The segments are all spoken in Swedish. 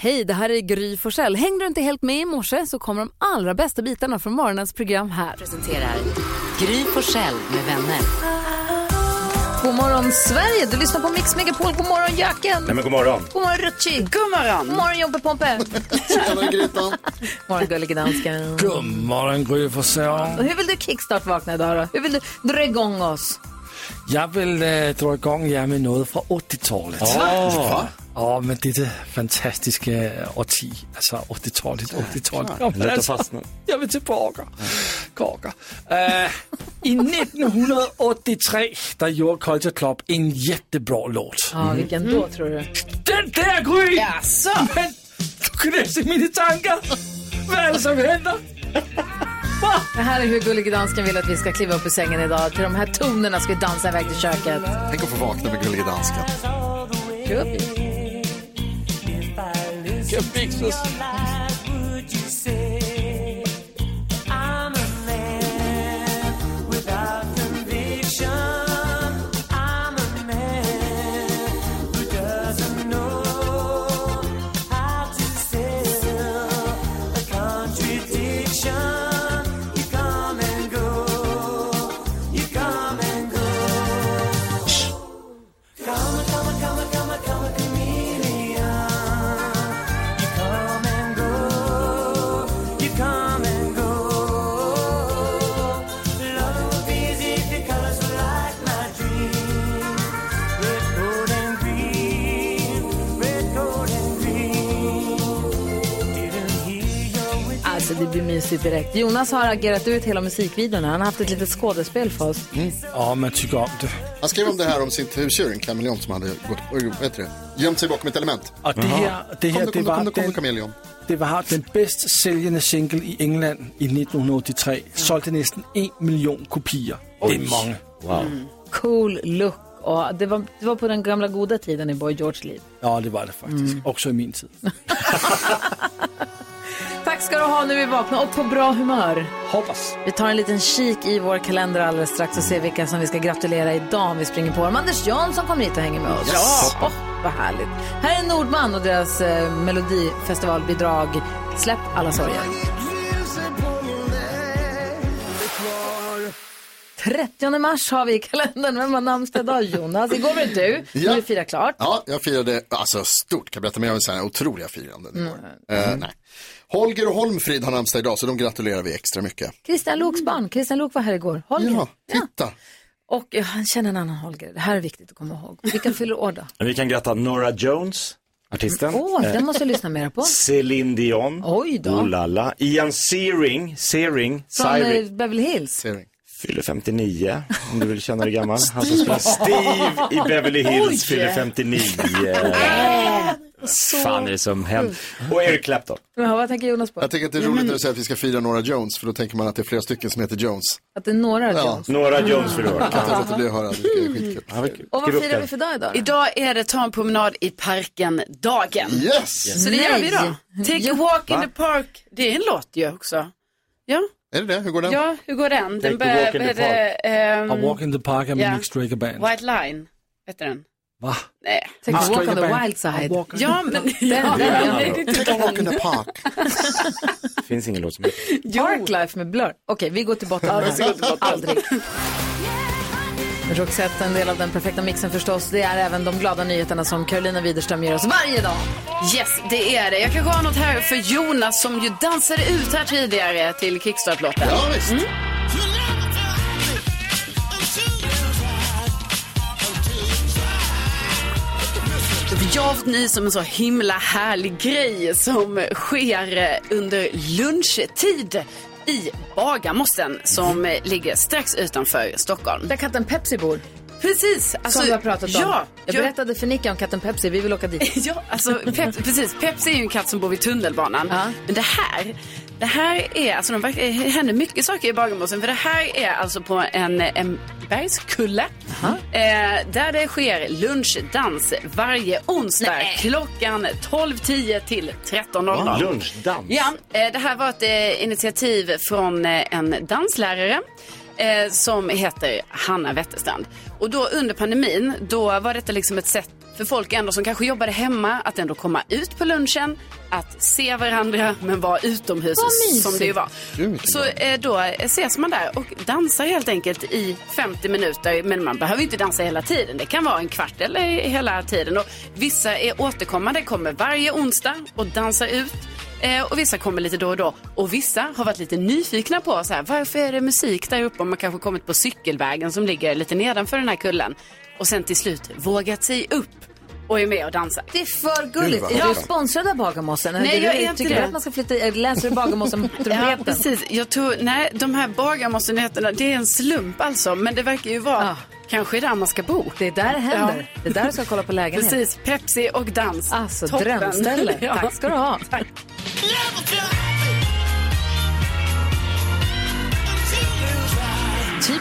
Hej, det här är Gry Forssell. Hängde du inte helt med i morse så kommer de allra bästa bitarna från morgonens program här. Presenterar Gry Forssell med vänner. God morgon Sverige, du lyssnar på Mix Megapol. God morgon Jöken. Nej men god morgon. God morgon Rutschi. God morgon. God morgon Jobbe Pompe. God morgon gullige dansken. God morgon Gry Forssell. Hur vill du kickstart-vakna idag då? Hur vill du dra igång oss? Jag vill äh, dra igång er med något från 80-talet. Va? Ja, men detta fantastiska årti, alltså 80-talet, 80-talet. Ja, men Lätt att alltså, fastna. jag vill tillbaka. Kaka. Äh, I 1983, där gjorde Culture Club en jättebra låt. Ja, vilken då tror du? Den där Gry! Jaså? Men du kan läsa mina tankar. Vad är det som händer? Det här är hur gullige dansken vill att vi ska kliva upp ur sängen idag. Till de här tonerna ska vi dansa iväg till köket. Tänk att få vakna med Gullige Dansken. Kul. Kan fixas. Alltså mysigt direkt. Jonas har agerat ut hela musikvideon. Han har haft ett litet skådespel för oss. Ja, man tycker om det. Han skrev om det här om sitt husdjur, en kameleont som hade gått, vad heter det, gömt sig bakom ett element. Och det här, det här det var den, kameleon. det var den bäst säljande singeln i England i 1983. Sålde nästan en miljon kopior. Det är många. Wow. Cool look. Och det, var, det var på den gamla goda tiden i Boy George liv. Ja, det var det faktiskt. Också i min tid. Ska du ha nu vi vakna och på bra humör. Hoppas. Vi tar en liten kik i vår kalender alldeles strax och ser vilka som vi ska gratulera idag om vi springer på dem. Anders Jansson kommer hit och hänger med oss. Ja! Åh, vad härligt. Här är Nordman och deras eh, melodifestivalbidrag Släpp alla sorger. 30 mars har vi i kalendern. Vem har namnsdag idag? Jonas. Igår var det du. Ja. är det fira klart. Ja, jag firade, alltså stort, kan jag berätta mer om här otroliga firanden. Eh, nej. Holger och Holmfrid har namnsdag idag, så de gratulerar vi extra mycket. Christian Loks barn. Christian Lok var här igår. Holger. Ja, titta. Och ja, han känner en annan Holger. Det här är viktigt att komma ihåg. Vilka fyller år då? Vi kan gratta Nora Jones, artisten. Åh, den måste jag lyssna mer på. Celine Dion. Oj då. Oh la la. Ian Searing, Searing, Från eh, Searing. Beverly Hills. Ser Fyller 59, om du vill känna dig gammal. Han som spelar Steve i Beverly Hills fyller 59. Fan är det som händer. Och Eric Clapton. Ja, vad tänker Jonas på? Jag tycker att det är roligt när du säger att vi ska fira Nora Jones, för då tänker man att det är flera stycken som heter Jones. Att det är några Ja. Jones. Nora Jones fyller år. Jag kan inte låta bli att höra, det tycker jag är skitkul. Ja, vad- Och vad firar vi för dag idag? Idag är det ta en promenad i parken-dagen. Yes! Så det gör vi då. Take a walk in the park. Det är en låt ju också. Ja, Är det det? Hur går den? ja hur går den? Den börjar med A walk in the park med Ja. Nick Straker Band. White Line. Heter den? Va? Nej. Take a walk on the Band. wild side. Ja, men... Den, den, Take a walk in the park. Det finns ingen låt som heter Parklife med Blur. Okej, vi går till botten med det här. Aldrig. Roxette, en del av den perfekta mixen förstås. Det är även de glada nyheterna som Carolina Widerström ger oss varje dag. Yes, det är det. Jag kanske har något här för Jonas som ju dansade ut här tidigare till Kickstart-låten. Ja, visst. Jag har fått nys om en så himla härlig grej som sker under lunchtid i Bagarmossen som ligger strax utanför Stockholm. Där katten Pepsi bor. Precis. Alltså, Som vi har pratat om. Ja, jag ja, berättade för Nicka om katten Pepsi. Vi vill åka dit. ja alltså Pep, precis. Pepsi är ju en katt som bor vid tunnelbanan. Ja. Men det här, det här är, alltså de, verkar- det händer mycket saker i Bagarmossen. För det här är alltså på en, en bergskulle. Eh, där det sker lunchdans varje onsdag Nej. klockan 12.10 till 13.00. Lunchdans. Ja, eh, det här var ett eh, initiativ från eh, en danslärare eh, som heter Hanna Wetterstrand. Och då under pandemin, då var detta liksom ett sätt för folk ändå som kanske jobbade hemma att ändå komma ut på lunchen, att se varandra men vara utomhus som det ju var. Så eh, då ses man där och dansar helt enkelt i 50 minuter. Men man behöver inte dansa hela tiden. Det kan vara en kvart eller hela tiden. Och vissa är återkommande, kommer varje onsdag och dansar ut. Eh, och vissa kommer lite då och då. Och vissa har varit lite nyfikna på så här, varför är det musik där uppe? Och man kanske kommit på cykelvägen som ligger lite nedanför den här kullen. Och sen till slut vågat sig upp och är med och dansar. Det är för gulligt. vad Är du sponsrad av Bagarmossen? Nej, jag är inte Tycker du det. att man ska flytta, läser du Bagarmossen Ja, precis. Jag tror, nej, de här bagarmossnyheterna, det är en slump alltså. Men det verkar ju vara Ja. kanske där man ska bo. Det är där det händer. Det är där du ska kolla på lägenhet. Precis, Pepsi och dans. Alltså, Toppen. drömställe. Ja. Tack ska du ha. Typ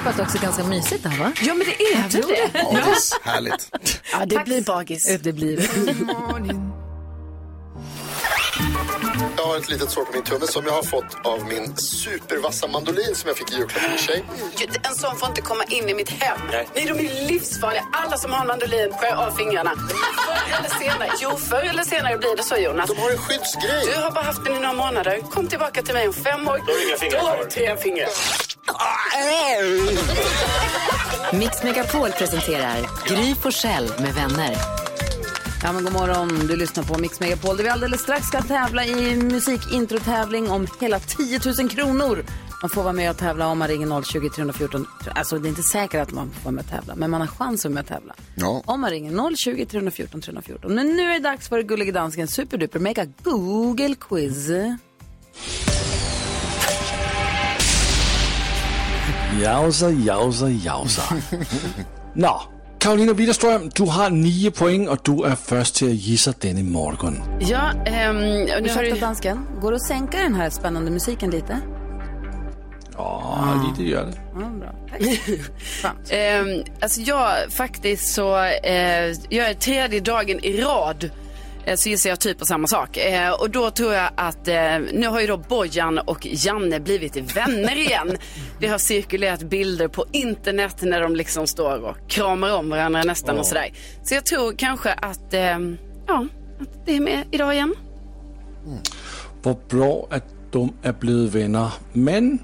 att det också är ganska mysigt det här va? Ja, men det är väl det. Bagis, härligt. Ja, det blir bagis. Det blir det. Jag har ett litet sår på min tumme som jag har fått av min supervassa mandolin som jag fick i julklapp av min tjej. En sån får inte komma in i mitt hem. Nej, de är livsfarliga. Alla som har en mandolin skär av fingrarna. Förr eller senare, jo, förr eller senare blir det så, Jonas. De har en skyddsgrej. Du har bara haft den i några månader. Kom tillbaka till mig om fem år. Då har inga fingrar kvar. du tre fingrar. Mix Megapol presenterar Gry Forssell med vänner. Ja, men god morgon. Du lyssnar på Mix Megapol där vi alldeles strax ska tävla i musikintrotävling om hela 10 000 kronor. Man får vara med och tävla om man ringer 020 314. Alltså det är inte säkert att man får vara med och tävla, men man har chans att vara med och tävla. Ja. Om man ringer 020 314 314. Men nu är det dags för Gullige Dansken Superduper Mega Google Quiz. Jausa, jausa, jausa. Nå, Karolina Widerström, du har 9 poäng och du är först till att gissa denne morgon. Ja, ehm, nu du... dansken, går det att sänka den här spännande musiken lite? Ja, lite gör det. Ja, bra. Tack. Ehm, alltså jag faktiskt så, eh, jag är tredje dagen i rad så gissar jag typ på samma sak. Eh, och då tror jag att, eh, nu har ju då Bojan och Janne blivit vänner igen. Det har cirkulerat bilder på internet när de liksom står och kramar om varandra nästan och sådär. Så jag tror kanske att, eh, ja, att det är med idag igen. Vad bra att de är blivit vänner, men...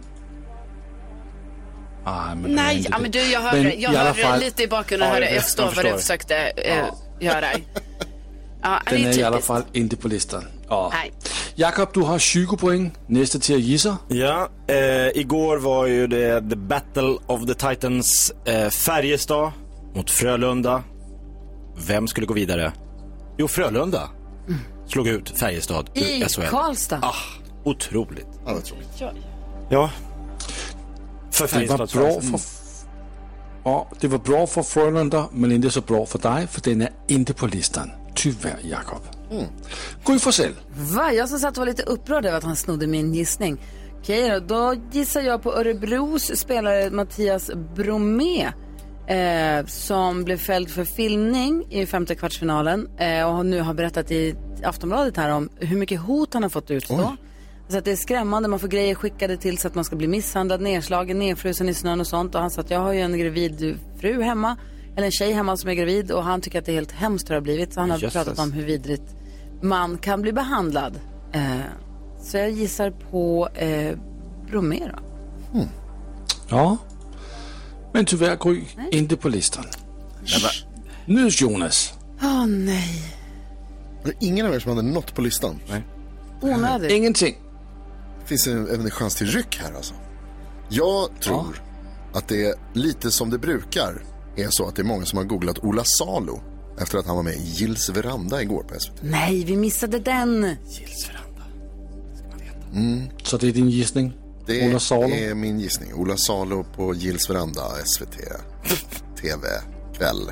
Ah, men Nej, ja, men du, jag hörde, Men jag hörde fall- lite i bakgrunden. Ja, hörde, jag jag förstår förstår. vad du försökte eh, göra. Ja, det Den är är i alla fall inte på listan. Ja. Nej. Jakob, du har 20 poäng. Nästa till att gissa. Ja, eh, igår var ju det The Battle of the Titans eh, Färjestad mot Frölunda. Vem skulle gå vidare? Jo, Frölunda slog ut Färjestad I SHL. Karlstad. Ah, otroligt. Ja, tråkigt. Ja. För Det var bra för... Ja, det var bra för Frölunda, men inte så bra för dig, för den är inte på listan. Tyvärr, Jakob. Gry Forssell. Va? Jag som satt och var lite upprörd över att han snodde min gissning. Okej då, då gissar jag på Örebros spelare Mattias Bromé. Eh, som blev fälld för filmning i femte kvartsfinalen eh, och nu har berättat i Aftonbladet här om hur mycket hot han har fått utstå. Så att det är skrämmande, man får grejer skickade till så att man ska bli misshandlad, nedslagen, nedfrusen i snön och sånt. Och han sa att jag har ju en gravid fru hemma, eller en tjej hemma som är gravid och han tycker att det är helt hemskt hur det har blivit. Så han har Jösses. pratat om hur vidrigt man kan bli behandlad. Eh, så jag gissar på eh, Bromé då. Ja. Men tyvärr, Gry, inte på listan. Nyhets Jonas. Åh nej, Det är ingen av er som hade något på listan. onödigt. Ingenting. Det finns en, även en chans till ryck här alltså. Jag tror att det är lite som det brukar är så att det är många som har googlat Ola Salo efter att han var med i Gills veranda igår på SVT. Nej, vi missade den. Så det är din gissning? Det Ola Salo? är min gissning. Ola Salo på Gills veranda, SVT, TV, kväll.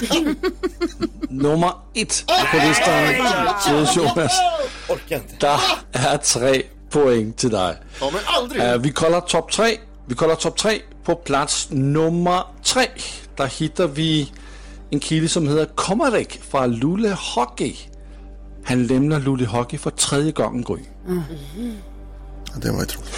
Nummer ett på listan. Jonas. Orkar inte. Der er tre point til dig. Ja, men aldrig! Uh, vi kolder top 3. Vi kolder top 3. På plats nummer 3, der hitter vi en kilde, som hedder Komarek fra Lulle Hockey. Han lämnar Lulle Hockey for tredje gången, Gry. Ja, det var ju tråkigt.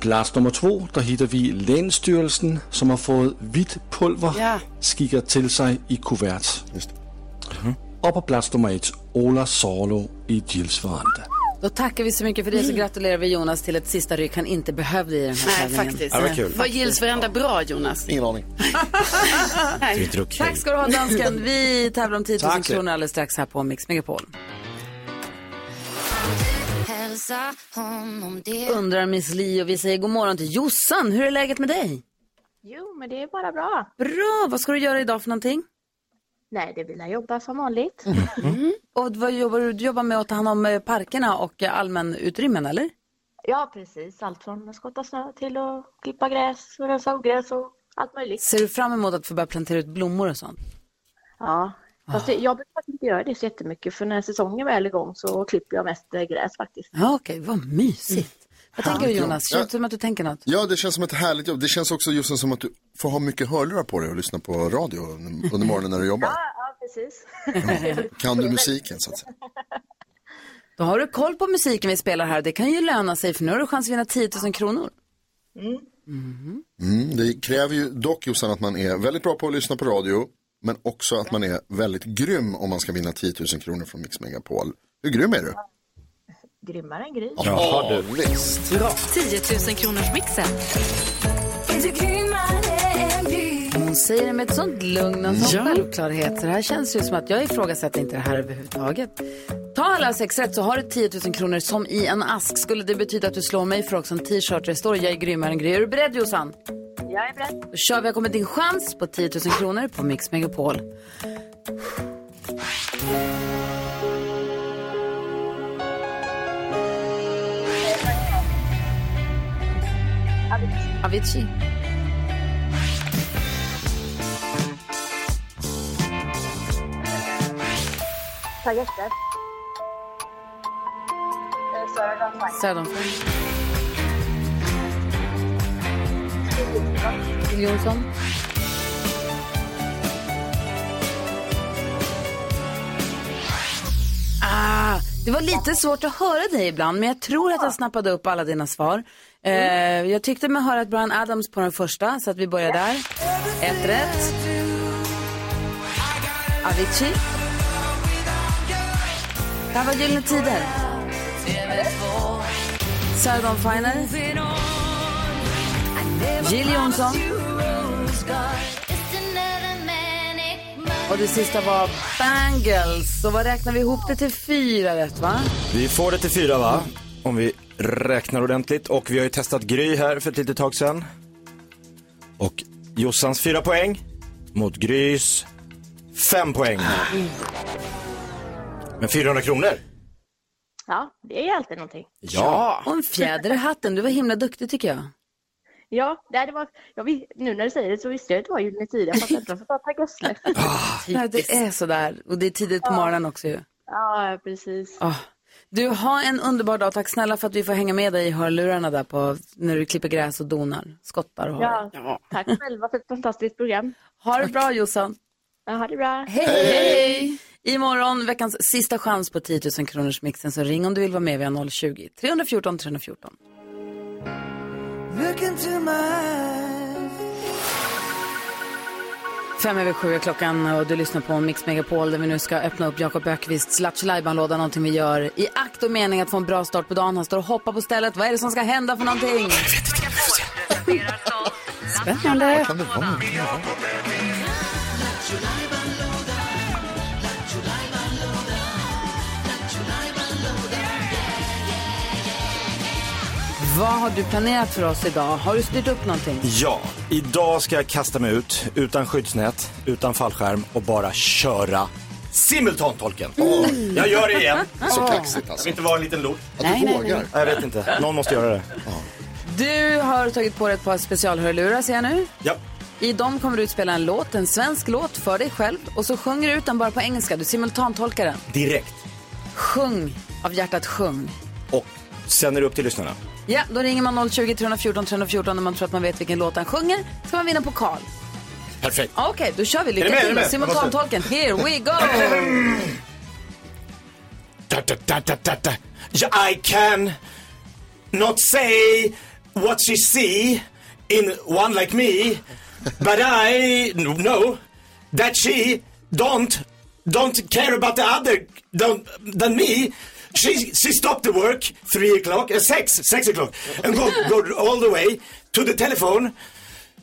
plats nummer två, där hittar vi Länsstyrelsen som har fått vitt pulver Ja. skickat till sig i kuvert. Just det. Och på plats nummer ett, Ola Salo i Gills veranda. Då tackar vi så mycket för det så gratulerar vi Jonas till ett sista ryck han inte behövde i den här Nej, tävlingen. faktiskt. Ja, vad kul. Var Gills varenda bra, Jonas? Ingen aning. Det är inte okej. Tack ska du ha dansken. Vi tävlar om 10 000 Tack. kronor alldeles strax här på Mix Megapol. Hälsa honom det Undrar Miss Li och vi säger god morgon till Jossan. Hur är läget med dig? Jo, men det är bara bra. Bra, vad ska du göra idag för någonting? Nej, det vill jag jobba som vanligt. Och vad jobbar du? Du jobbar med att ta hand om eh, parkerna och eh, allmänutrymmen, eller? Ja, precis. Allt från att skotta snö till att klippa gräs och rensa ogräs och allt möjligt. Ser du fram emot att få börja plantera ut blommor och sånt? Ja, fast det, jag brukar faktiskt inte göra det så jättemycket för när säsongen väl är igång så klipper jag mest eh, gräs faktiskt. Ja, okej, vad mysigt. Vad tänker du Jonas? Ja. Känns det som att du tänker något? Ja, det känns som ett härligt jobb. Det känns också just som att du får ha mycket hörlurar på dig och lyssna på radio under morgonen när du jobbar. Ja, precis. Kan du musiken så att säga? Då har du koll på musiken vi spelar här. Det kan ju löna sig för nu har du chans att vinna 10 000 kronor. Mm, det kräver ju dock Jossan att man är väldigt bra på att lyssna på radio. Men också att man är väldigt grym om man ska vinna 10 000 kronor från Mix Megapol. Hur grym är du? Grymmare än Gry. Ja, du. Visst. 10 000 kronors mixen. Hon säger det med ett sånt lugn och en sån självklarhet. Så det här känns ju som att jag ifrågasätter inte det här överhuvudtaget. Ta alla sex rätt så har du 10 000 kronor som i en ask. Skulle det betyda att du slår mig för också en t-shirt där det står jag är grymmare än Gry. Är du beredd Jossan? Jag är beredd. Då kör vi. Har kommit din chans på 10 000 kronor på Mix Megapol. Avicii. Eh, Sören Fine. Söderfors. Jill Johnson. Ah, det var lite svårt att höra dig ibland, men jag tror att jag snappade upp alla dina svar. Eh, jag tyckte mig höra ett Brian Adams på den första, så att vi börjar där. Ett rätt. Avicii. Det här var Gyllene Tider. Sarah Dawn Finer. Jill Johnson. Och det sista var Bangles. Så vad räknar vi ihop det till fyra rätt va? Vi får det till fyra va? Om vi räknar ordentligt. Och vi har ju testat Gry här för ett litet tag sedan. Och Jossans fyra poäng mot Grys fem poäng. Men 400 kronor? Ja, det är alltid någonting. Ja. Och en fjäder i hatten. Du var himla duktig tycker jag. Ja, det var, jag, vis- nu när du säger det så visste jag att det var Gyllene Tider. Jag fattar inte varför jag tar gödsle. Ja, det är sådär. Och det är tidigt på morgonen också ju. Ja, precis. Ah. Du, har en underbar dag. Tack snälla för att vi får hänga med dig i hörlurarna där på när du klipper gräs och donar, skottar och har. Ja, tack själva för ett fantastiskt program. Ha det bra Jossan. Ja, ha det bra. Hej, hej! Imorgon veckans sista chans på 10 000 kronors mixen. Så ring om du vill vara med. Vi har 020 314 314. Fem över sju är klockan och du lyssnar på Mix Megapol där vi nu ska öppna upp Jakob Ökvists Lattjo låda någonting vi gör i akt och mening att få en bra start på dagen. Han står och hoppar på stället. Vad är det som ska hända för någonting? Spännande. Vad har du planerat för oss idag? Har du styrt upp någonting? Ja, idag ska jag kasta mig ut utan skyddsnät, utan fallskärm och bara köra simultantolken. Jag gör det igen. Så kaxigt Jag alltså. vill inte vara en liten lort. Att du vågar. Jag vet inte, någon måste göra det. Du har tagit på dig ett par specialhörlurar ser jag nu. Ja, I dem kommer du att spela en låt, en svensk låt för dig själv och så sjunger du ut den bara på engelska. Du simultantolkar den. direkt. Sjung av hjärtat, sjung. Och sen är det upp till lyssnarna. Ja, då ringer man 020 314 314 när man tror att man vet vilken låt han sjunger. Ska man vinna pokal. Perfekt. Okej, då kör vi. Lycka till då. Simultantolken. Here we go! Da, da, da, da, da, da. I can not say what she see in one like me, but I know that she don't don't care about the other don't, than me. She she stopped the work three o'clock, uh, six six o'clock, and go go all the way to the telephone.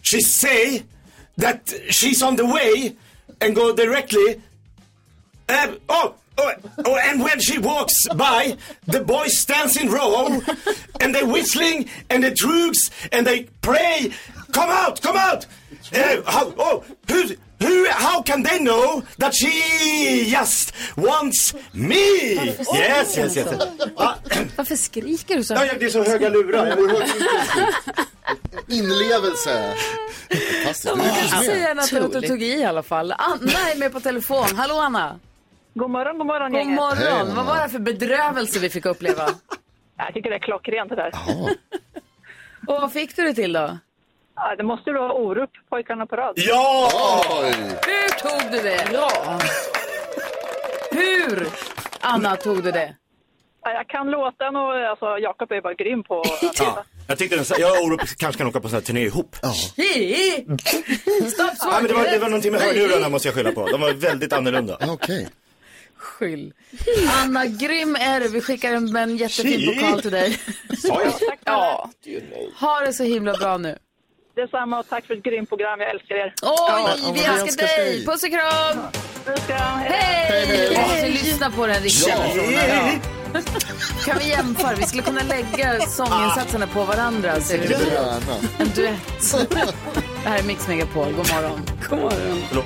She say that she's on the way and go directly. Uh, oh, oh, oh, and when she walks by, the boys stands in row, and they whistling and they drugs and they pray, "Come out, come out!" Uh, how, oh, who, who, how can they know that she just wants me? Yes, yes, yes. Ah, Varför skriker du så? ja, det är så höga lurar. Jag Inlevelse. Fantastiskt. Med. gärna att du tog i i alla fall. Anna är med på telefon. Hallå Anna! God morgon, god morgon God gänget. morgon! Vad var det för bedrövelse vi fick uppleva? Jag tycker det är klockrent det där. Och vad fick du det till då? Ja, det måste ju vara Orup, pojkarna på rad. Ja! Oj. Hur tog du det? Bra! Hur, Anna, tog du det? Ja, Jag kan låten och alltså, Jakob är bara grym på att Ja, jag tyckte den, jag och Orup kanske kan åka på en sån här turné ihop. Ja. Stopp, men det, var, det var någonting med hörlurarna måste jag skylla på. De var väldigt annorlunda. Okej. Skyll. Anna, grym är du. Vi skickar en, en jättefin pokal till dig. Sa jag? Ja, Ha det så himla bra nu. Detsamma och tack för ett grymt program. Jag älskar er. Oj, vi älskar dig! Puss och kram! Puss och kram. Hej. Hej! Vi måste lyssna på den riktiga Ja. versionen. Ja. Kan vi jämföra? Vi skulle kunna lägga sånginsatserna på varandra. Så är det en duett. Det här är Mix Megapol. God morgon. god morgon.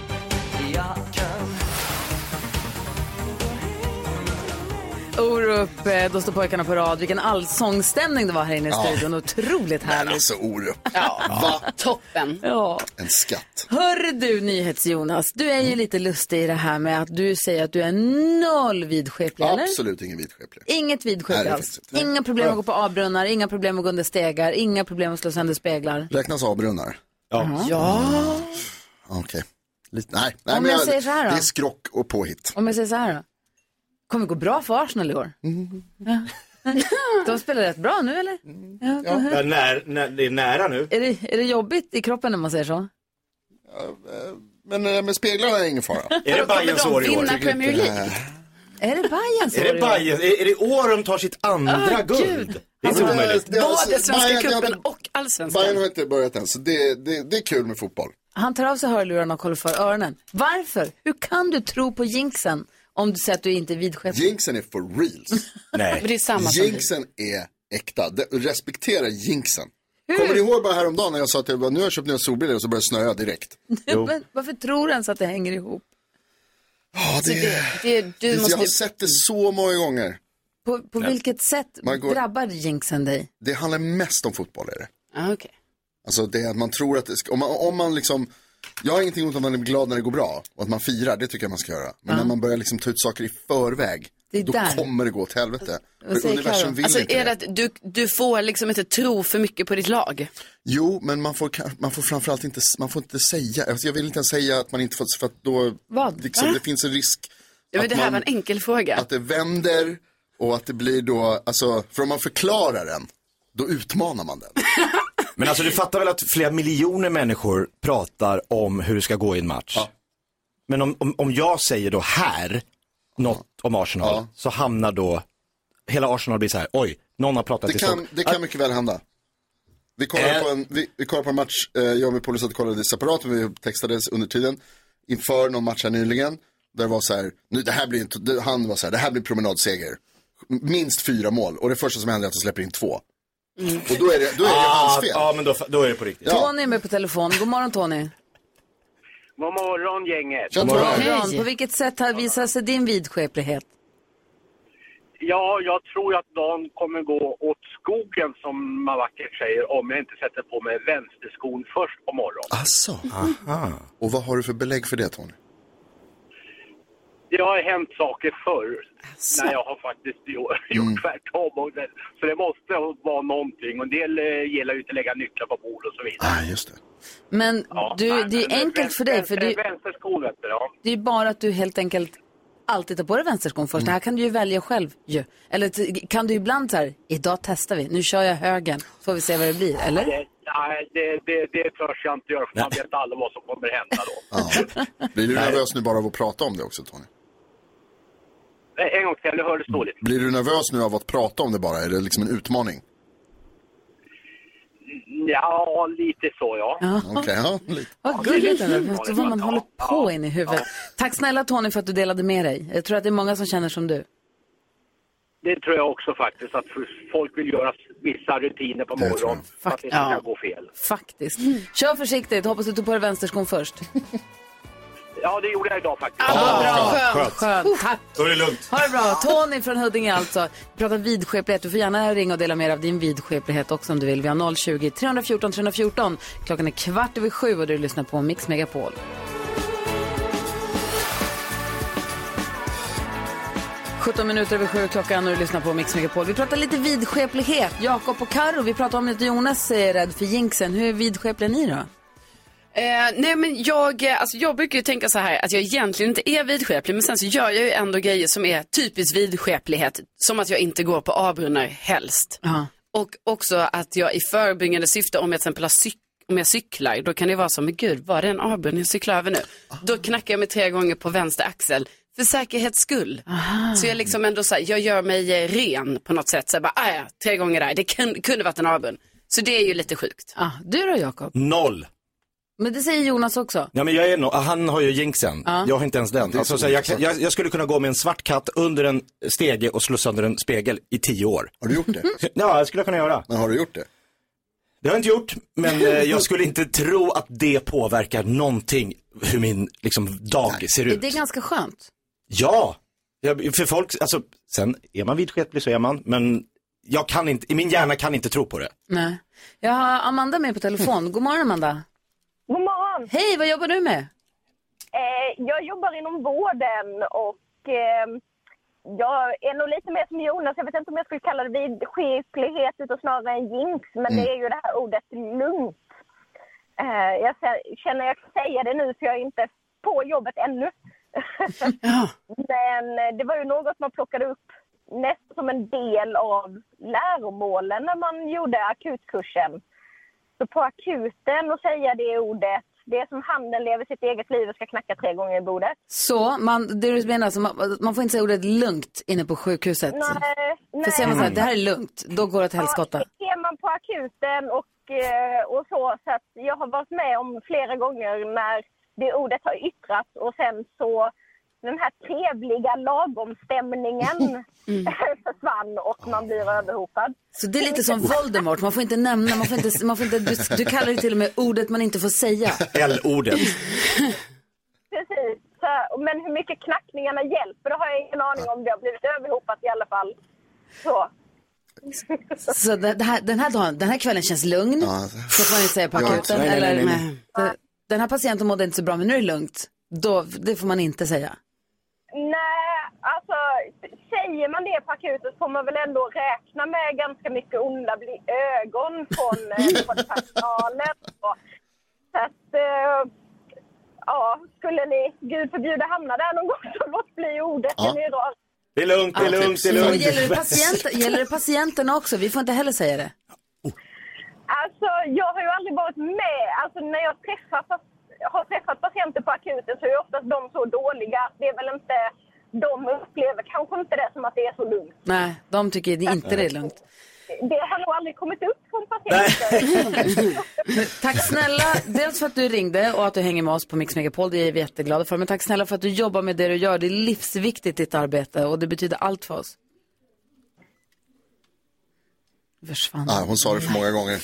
Orup, eh, då står pojkarna på rad. Vilken allsångsstämning det var här inne i studion. Otroligt härligt. Alltså Orup. Ja, Va? toppen. Ja. En skatt. Hör du NyhetsJonas, du är ju lite lustig i det här med att du säger att du är noll vidskeplig, eller? Absolut ingen vidskeplig. Inget vidskeplig alls. Inga problem att gå på avbrunnar, inga problem att gå under stegar, inga problem att slå sönder speglar. Räknas avbrunnar? Ja. Ja. Okej. Lite, nej, nej Om men jag säger så här då? Det är skrock och påhitt. Om jag säger så här då. Kommer det gå bra för Arsenal i år? Ja. De spelar rätt bra nu eller? Ja. Ja, när, när, det är nära nu. Är, det, är det jobbigt i kroppen när man säger så? Men eh, med speglarna är ingen fara. Är det Bajens år i år? Vinna Premier League. Är det Bajens Är det Bayern? Är, är det år de tar sitt andra Ah, guld? gud. Det är inte omöjligt. Det- det- Alltså, Både Svenska det cupen och allsvenskan. Bayern har inte börjat än, så det, det, det är kul med fotboll. Han tar av sig hörlurarna och kollar för öronen. Varför? Hur kan du tro på jinxen om du säger att du inte är vidskeplig? Jinxen är for reals. Men Nej. det är samma som Jinxen är äkta. De, respektera jinxen. Kommer ni ihåg bara häromdagen när jag sa att jag bara, nu har jag köpt nya solbrillor och så började det snöa direkt? Men varför tror du ens att det hänger ihop? Ja, det, det, det, du jag har måste... sett det så många gånger. På, på vilket sätt går- drabbar jinxen dig? Det handlar mest om fotboll är det. Ah, okej. Alltså det är att man tror att det ska, om man, om man liksom, jag har ingenting emot att man är glad när det går bra och att man firar, det tycker jag man ska göra. Men när man börjar liksom ta ut saker i förväg, då där. kommer det gå åt helvete. Vad För universum vill Alltså inte är det att du, du får liksom inte tro för mycket på ditt lag? Jo, men man får, man får framförallt inte, man får inte säga, alltså jag vill inte ens säga att man inte får, för att då, Vad? liksom, det finns en risk Ja, men att det här man- var en enkel fråga. att det vänder och att det blir då, alltså, för om man förklarar den, då utmanar man den. Men alltså du fattar väl att flera miljoner människor pratar om hur det ska gå i en match. Men om, om, om jag säger då här något om Arsenal Ja. så hamnar då hela Arsenal blir så här, oj, någon har pratat Det i kan, Stockholm. det kan mycket väl hända. Vi kollade Äh. på en, vi, vi kollade på en match, eh, jag och min polare kollade separat, men vi textades under tiden. Inför någon match här nyligen, där det var så här, nu, det här blir inte, det, han var så här, det här blir promenadseger. Minst fyra mål, och det första som händer är att de släpper in två. Och då är det, då är det Ah, hans fel. ja, men då, då är det på riktigt. Ja. Tony är med på telefon. God morgon Tony. God morgon gänget. God morgon. Morgon. På vilket sätt har visat sig din vidskeplighet? Ja, jag tror att dagen kommer gå åt skogen som man vackert säger om jag inte sätter på mig vänsterskon först på morgonen. Asså. Och vad har du för belägg för det Tony? Det har hänt saker förr när jag har faktiskt gjort, gjort tvärtom. Och det, så det måste vara någonting. Och en del eh, gillar ju inte lägga nycklar på bord och så vidare. Ah, just det. Men Ja, du, nej, det är men enkelt för dig, för vänster- det, Vänsterskon vet du, ja. det är bara att du helt enkelt alltid ta på dig vänsterskon först. Det här kan du ju välja själv ju. Eller kan du ibland så här, idag testar vi, nu kör jag högen, så får vi se vad det blir, eller? Det, nej, det, det, det törs jag inte göra för man vet aldrig vad som kommer hända då. Blir du nervös nu bara av att prata om det också Tony? Eh, En gång till, jag hörde dåligt. Blir du nervös nu av att prata om det bara? Är det liksom en utmaning? Ja, lite så ja. Ja. Okej, ja. lite. Vad gulligt ändå. Vad man håller på in i huvudet. Tack snälla Tony för att du delade med dig. Jag tror att det är många som känner som du. Det tror jag också faktiskt, att folk vill göra vissa rutiner på morgonen för att det inte Ja. ska gå fel. Faktiskt. Kör försiktigt. Hoppas du tog på dig vänsterskon först. Ja, det gjorde jag idag faktiskt. bra. skönt. Skönt. Tack. Då är det lugnt. Ha det bra. Tony från Huddinge alltså. Vi pratar vidskeplighet. Du får gärna ringa och dela med dig av din vidskeplighet också om du vill. Vi har 020-314 314. Klockan är kvart över sju och du lyssnar på Mix Megapol. –17 minuter över sju klockan och du lyssnar på Mix Megapol. Vi pratar lite vidskeplighet. Jakob och Karo. Vi pratar om att Jonas är rädd för jinxen. Hur vidskepliga är ni då? Eh, nej men jag, eh, alltså jag brukar ju tänka så här att jag egentligen inte är vidskeplig men sen så gör jag ju ändå grejer som är typiskt vidskeplighet. Som att jag inte går på A-brunnar helst. Och också att jag i förebyggande syfte om jag till exempel har cyk om jag cyklar, då kan det vara så, men gud, var det en A-brunn jag cyklar över nu? Då knackar jag mig tre gånger på vänster axel för säkerhets skull. Så jag liksom ändå så här, jag gör mig eh, ren på något sätt. Så jag bara, ah, ja, tre gånger där, det kun, kunde varit en A-brunn. Så det är ju lite sjukt. Ah, du då Jakob? Noll. Men det säger Jonas också. Ja, men jag är no han har ju jinxen. Ja. Jag har inte ens den. är Alltså, så jag, jag, jag skulle kunna gå med en svart katt under en stege och slå sönder en spegel i tio år. Har du gjort det? Ja, det skulle jag kunna göra. Men har du gjort det? Det har jag inte gjort, men eh, jag skulle inte tro att det påverkar någonting hur min liksom, dag ser Är ut. det ganska skönt? Ja, jag, för folk, alltså, sen är man vidskeplig så är man, men jag kan inte, min hjärna kan inte tro på det. Nej. Jag har Amanda med på telefon. God morgon Amanda. God morgon! Hej, vad jobbar du med? Eh, jag jobbar inom vården och eh, jag är nog lite mer som Jonas. Jag vet inte om jag skulle kalla det vidskeplighet utan snarare en jinx. Men det är ju det här ordet lugnt. Eh, jag känner jag kan säga det nu för jag är inte på jobbet ännu. Men eh, det var ju något man plockade upp nästan som en del av läromålen när man gjorde akutkursen. Så på akuten och säga det ordet, det är som handen lever sitt eget liv och ska knacka tre gånger i bordet. Så, man, det du menar alltså, man, man får inte säga ordet lugnt inne på sjukhuset? Nej, För säger man så här, det här är lugnt, då går det åt helskotta. Ja, är man på akuten och, eh, och så, så att jag har varit med om flera gånger när det ordet har yttrats och sen så den här trevliga lagomstämningen försvann och man blir överhopad. Så det är lite som Voldemort, man får inte nämna, man får inte, man får inte, du, du kallar det till och med ordet man inte får säga. L-ordet. Precis. Så, men hur mycket knackningarna hjälper, det har jag ingen aning om. Det har blivit överhopat i alla fall. Så. Så det, här, den här dagen, den här kvällen känns lugn, så får man inte säga på Ja, akuten. nej, eller, nej, nej. Den- Den här patienten mådde inte så bra, men nu är det lugnt. Då, det får man inte säga. Nej, säger man det på akuten så får man väl ändå räkna med ganska mycket onda bli- ögon från, eh, personalen. Och, så att, eh, ja, skulle ni, gud förbjude, hamna där någon gång så låt bli ordet. Ja. Det är rar. Det är lugnt, det är lugnt, det är Och lugnt. gäller, det patienter, gäller det patienterna också? Vi får inte heller säga det. Alltså, jag har ju aldrig varit med. Alltså, när jag träffar, har träffat patienter på akuten så är oftast de så dåliga. Det är väl inte... De upplever kanske inte det som att det är så lugnt. Nej, de tycker inte det är lugnt. Det har nog aldrig kommit upp från patienter. Tack snälla, dels för att du ringde och att du hänger med oss på Mix Megapol, det är vi jätteglada för. Men tack snälla för att du jobbar med det du gör. Det är livsviktigt ditt arbete och det betyder allt för oss. Försvann. Ah, hon sa det för många gånger.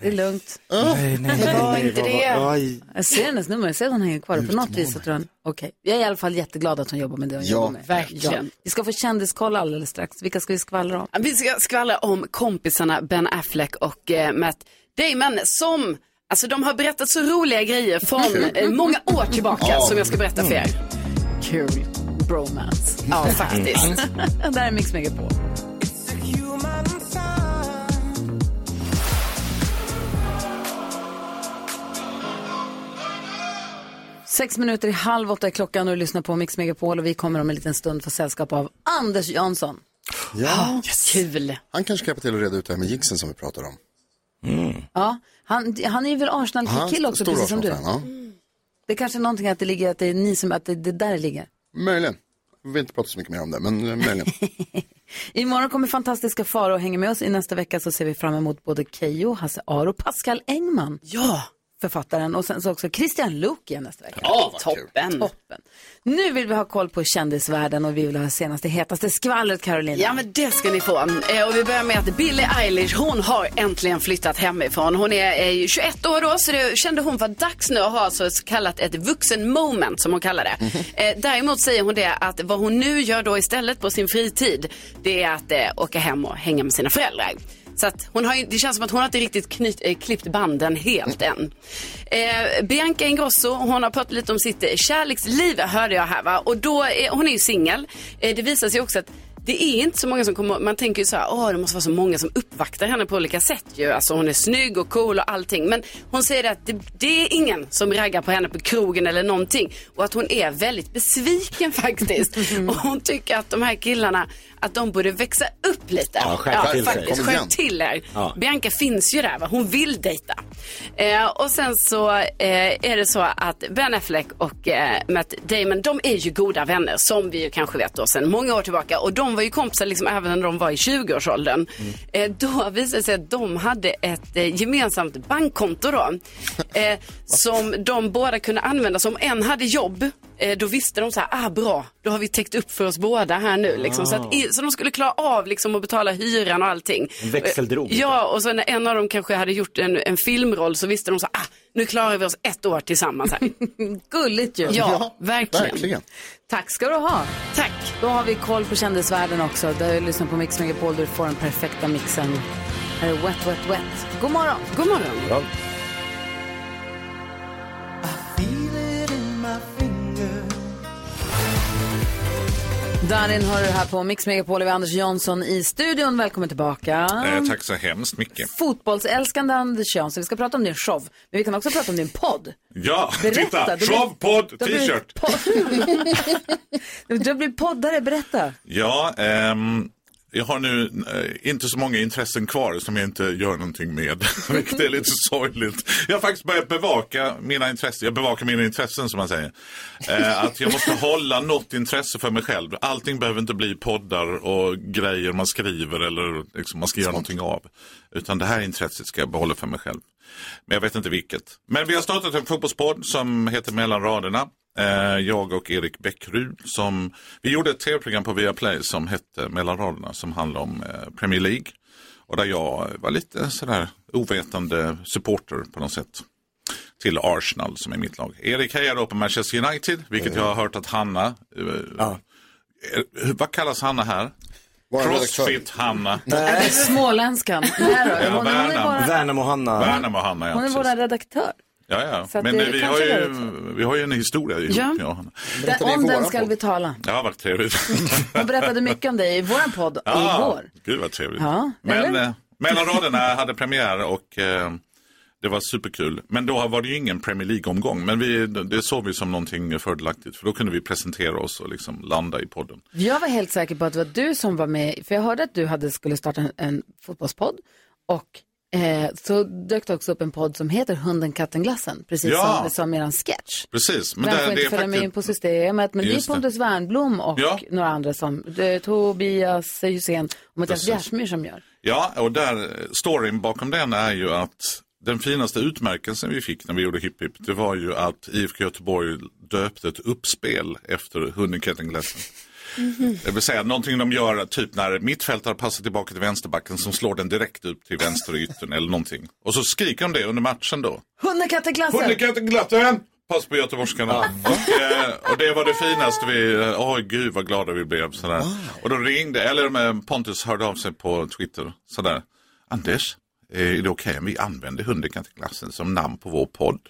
Det är lugnt. Nej, nej, Det var nej, inte det. Jag ser hennes nummer, jag ser att hon hänger kvar. På något vis så tror jag Okej, jag är i alla fall jätteglad att hon jobbar med det hon Ja, jobbar med. verkligen. Vi ska få kändiskoll alldeles strax. Vilka ska vi skvallra om? Vi ska skvallra om kompisarna Ben Affleck och eh, Matt Damon som, alltså de har berättat så roliga grejer från eh, många år tillbaka Ja. som jag ska berätta för er. Kul. Bromance. Ja, faktiskt. det här är Mix Megapol. Sex minuter i halv åtta är klockan och du lyssnar på Mix Megapol och vi kommer om en liten stund få sällskap av Anders Jansson. Ja, Kul. han kanske kan hjälpa till att reda ut det här med jinxen som vi pratar om. Ja, han, han är ju väl Arsenal-kille också, precis som du. Ja. Det är kanske är någonting att det ligger, att det är ni som, att det, det där det ligger. Möjligen. Vi vill inte prata så mycket mer om det, men eh, möjligen. Imorgon kommer fantastiska Farao och hänger med oss. I nästa vecka så ser vi fram emot både Keyyo, Hasse Aro och Pascal Engman. Ja. Författaren och sen så också Christian Luuk igen nästa vecka. Ja, toppen. Toppen. Nu vill vi ha koll på kändisvärlden och vi vill ha senaste hetaste skvallret Carolina. Ja, men det ska ni få. Eh, Och vi börjar med att Billie Eilish, hon har äntligen flyttat hemifrån. Hon är eh, ju 21 år då, så det kände hon var dags nu att ha så kallat ett vuxen moment, som hon kallar det. Eh, Däremot säger hon det att vad hon nu gör då istället på sin fritid, det är att eh, åka hem och hänga med sina föräldrar. Så att hon har, det känns som att hon har inte riktigt knyt, eh, klippt banden helt än. Eh, Bianca Ingrosso, hon har pratat lite om sitt eh, kärleksliv, hörde jag här va. Och då är, hon är ju singel. Eh, det visar sig också att det är inte så många som kommer, man tänker ju så här, åh det måste vara så många som uppvaktar henne på olika sätt ju. Alltså hon är snygg och cool och allting. Men hon säger att det, det är ingen som raggar på henne på krogen eller någonting. Och att hon är väldigt besviken faktiskt. och hon tycker att de här killarna, att de borde växa upp lite. Ja, skärp till sig. faktiskt. Igen. Skärp till er. Ja. Bianca finns ju där, va? hon vill dejta. Eh, och sen så eh, är det så att Ben Affleck och eh, Matt Damon, de är ju goda vänner som vi ju kanske vet då sedan många år tillbaka. Och de var ju kompisar liksom även när de var i 20-årsåldern. Eh, då visade det sig att de hade ett eh, gemensamt bankkonto då. Eh, som de båda kunde använda. Så om en hade jobb, då visste de så här, ah bra, då har vi täckt upp för oss båda här nu. Liksom. Så, att, i- så de skulle klara av liksom, att betala hyran och allting. En växeldrog. Ja, och så när en av dem kanske hade gjort en, en filmroll så visste de så ah, nu klarar vi oss ett år tillsammans här. Gulligt ju. Ja, verkligen. Verkligen. Tack ska du ha. Tack. Då har vi koll på kändisvärlden också. Där du lyssnar på Mix Megapol du får den perfekta mixen. Här är Wet Wet Wet. God morgon. God morgon. Darin har du här på Mix Megapol med Anders Jansson i studion. Välkommen tillbaka. Eh, tack så hemskt mycket. Fotbollsälskande Anders Jansson. Vi ska prata om din show, men vi kan också prata om din podd. Ja, Berätta, titta! du blir- t-shirt. Du blir poddare, berätta. Ja, ehm, jag har nu eh, inte så många intressen kvar som jag inte gör någonting med. Vilket är lite sorgligt. Jag har faktiskt börjat bevaka mina intressen. Jag bevakar mina intressen som man säger. Eh, att jag måste hålla något intresse för mig själv. Allting behöver inte bli poddar och grejer man skriver eller liksom man ska göra någonting av. Utan det här intresset ska jag behålla för mig själv. Men jag vet inte vilket. Men vi har startat en fotbollspodd som heter Mellan raderna. Eh, jag och Erik Bäckrud som, vi gjorde ett tv-program på Viaplay som hette Mellan raderna som handlar om eh, Premier League. Och där jag var lite sådär ovetande supporter på något sätt. Till Arsenal som är mitt lag. Erik hejar då på Manchester United, vilket jag har hört att Hanna, eh, eh, vad kallas Hanna här? Crossfit-Hanna. Småländskan. Ja, Hon, är ja. vår redaktör. Ja, ja. Så Men det vi, har ju, vi har ju en historia ihop, Ja. jag och Hanna. Den, om den ska vi tala. Ja, vad trevligt. Hon berättade mycket om dig i vår podd Ja, igår. Gud vad trevligt. Ja, Men eh, Mellan raderna hade premiär och eh, det var superkul. Men då var det ju ingen Premier League-omgång. Men vi, det såg vi som någonting fördelaktigt. För då kunde vi presentera oss och liksom landa i podden. Jag var helt säker på att det var du som var med, för jag hörde att du hade, skulle starta en, en fotbollspodd och eh, så dök det också upp en podd som heter Hunden, katten, glassen, precis Ja. som, som eran sketch. Precis. Men Men det, får det inte följa med in på systemet, men det är. Pontus Wernblom och Ja. några andra som, det, Tobias Hysén och Mattias. Bjärsmyr som gör. Ja, och där, storyn bakom den är ju att den finaste utmärkelsen vi fick när vi gjorde Hipp Hipp, det var ju att IFK Göteborg döpte ett uppspel efter Hunden, katten, glassen. Det vill säga någonting de gör typ när mittfältare passar tillbaka till vänsterbacken som slår den direkt upp till vänsteryttern eller någonting. Och så skriker de det under matchen då. Hunden, katten, glassen! Hunden, katten, glassen! Pass på göteborgskarna. Och, eh, och det var det finaste vi, eh, åh gud vad glada vi blev. Sådär. Och då ringde, eller Pontus hörde av sig på Twitter. Sådär. Anders, eh, är det okej om vi använder Hunden, katten, glassen som namn på vår podd?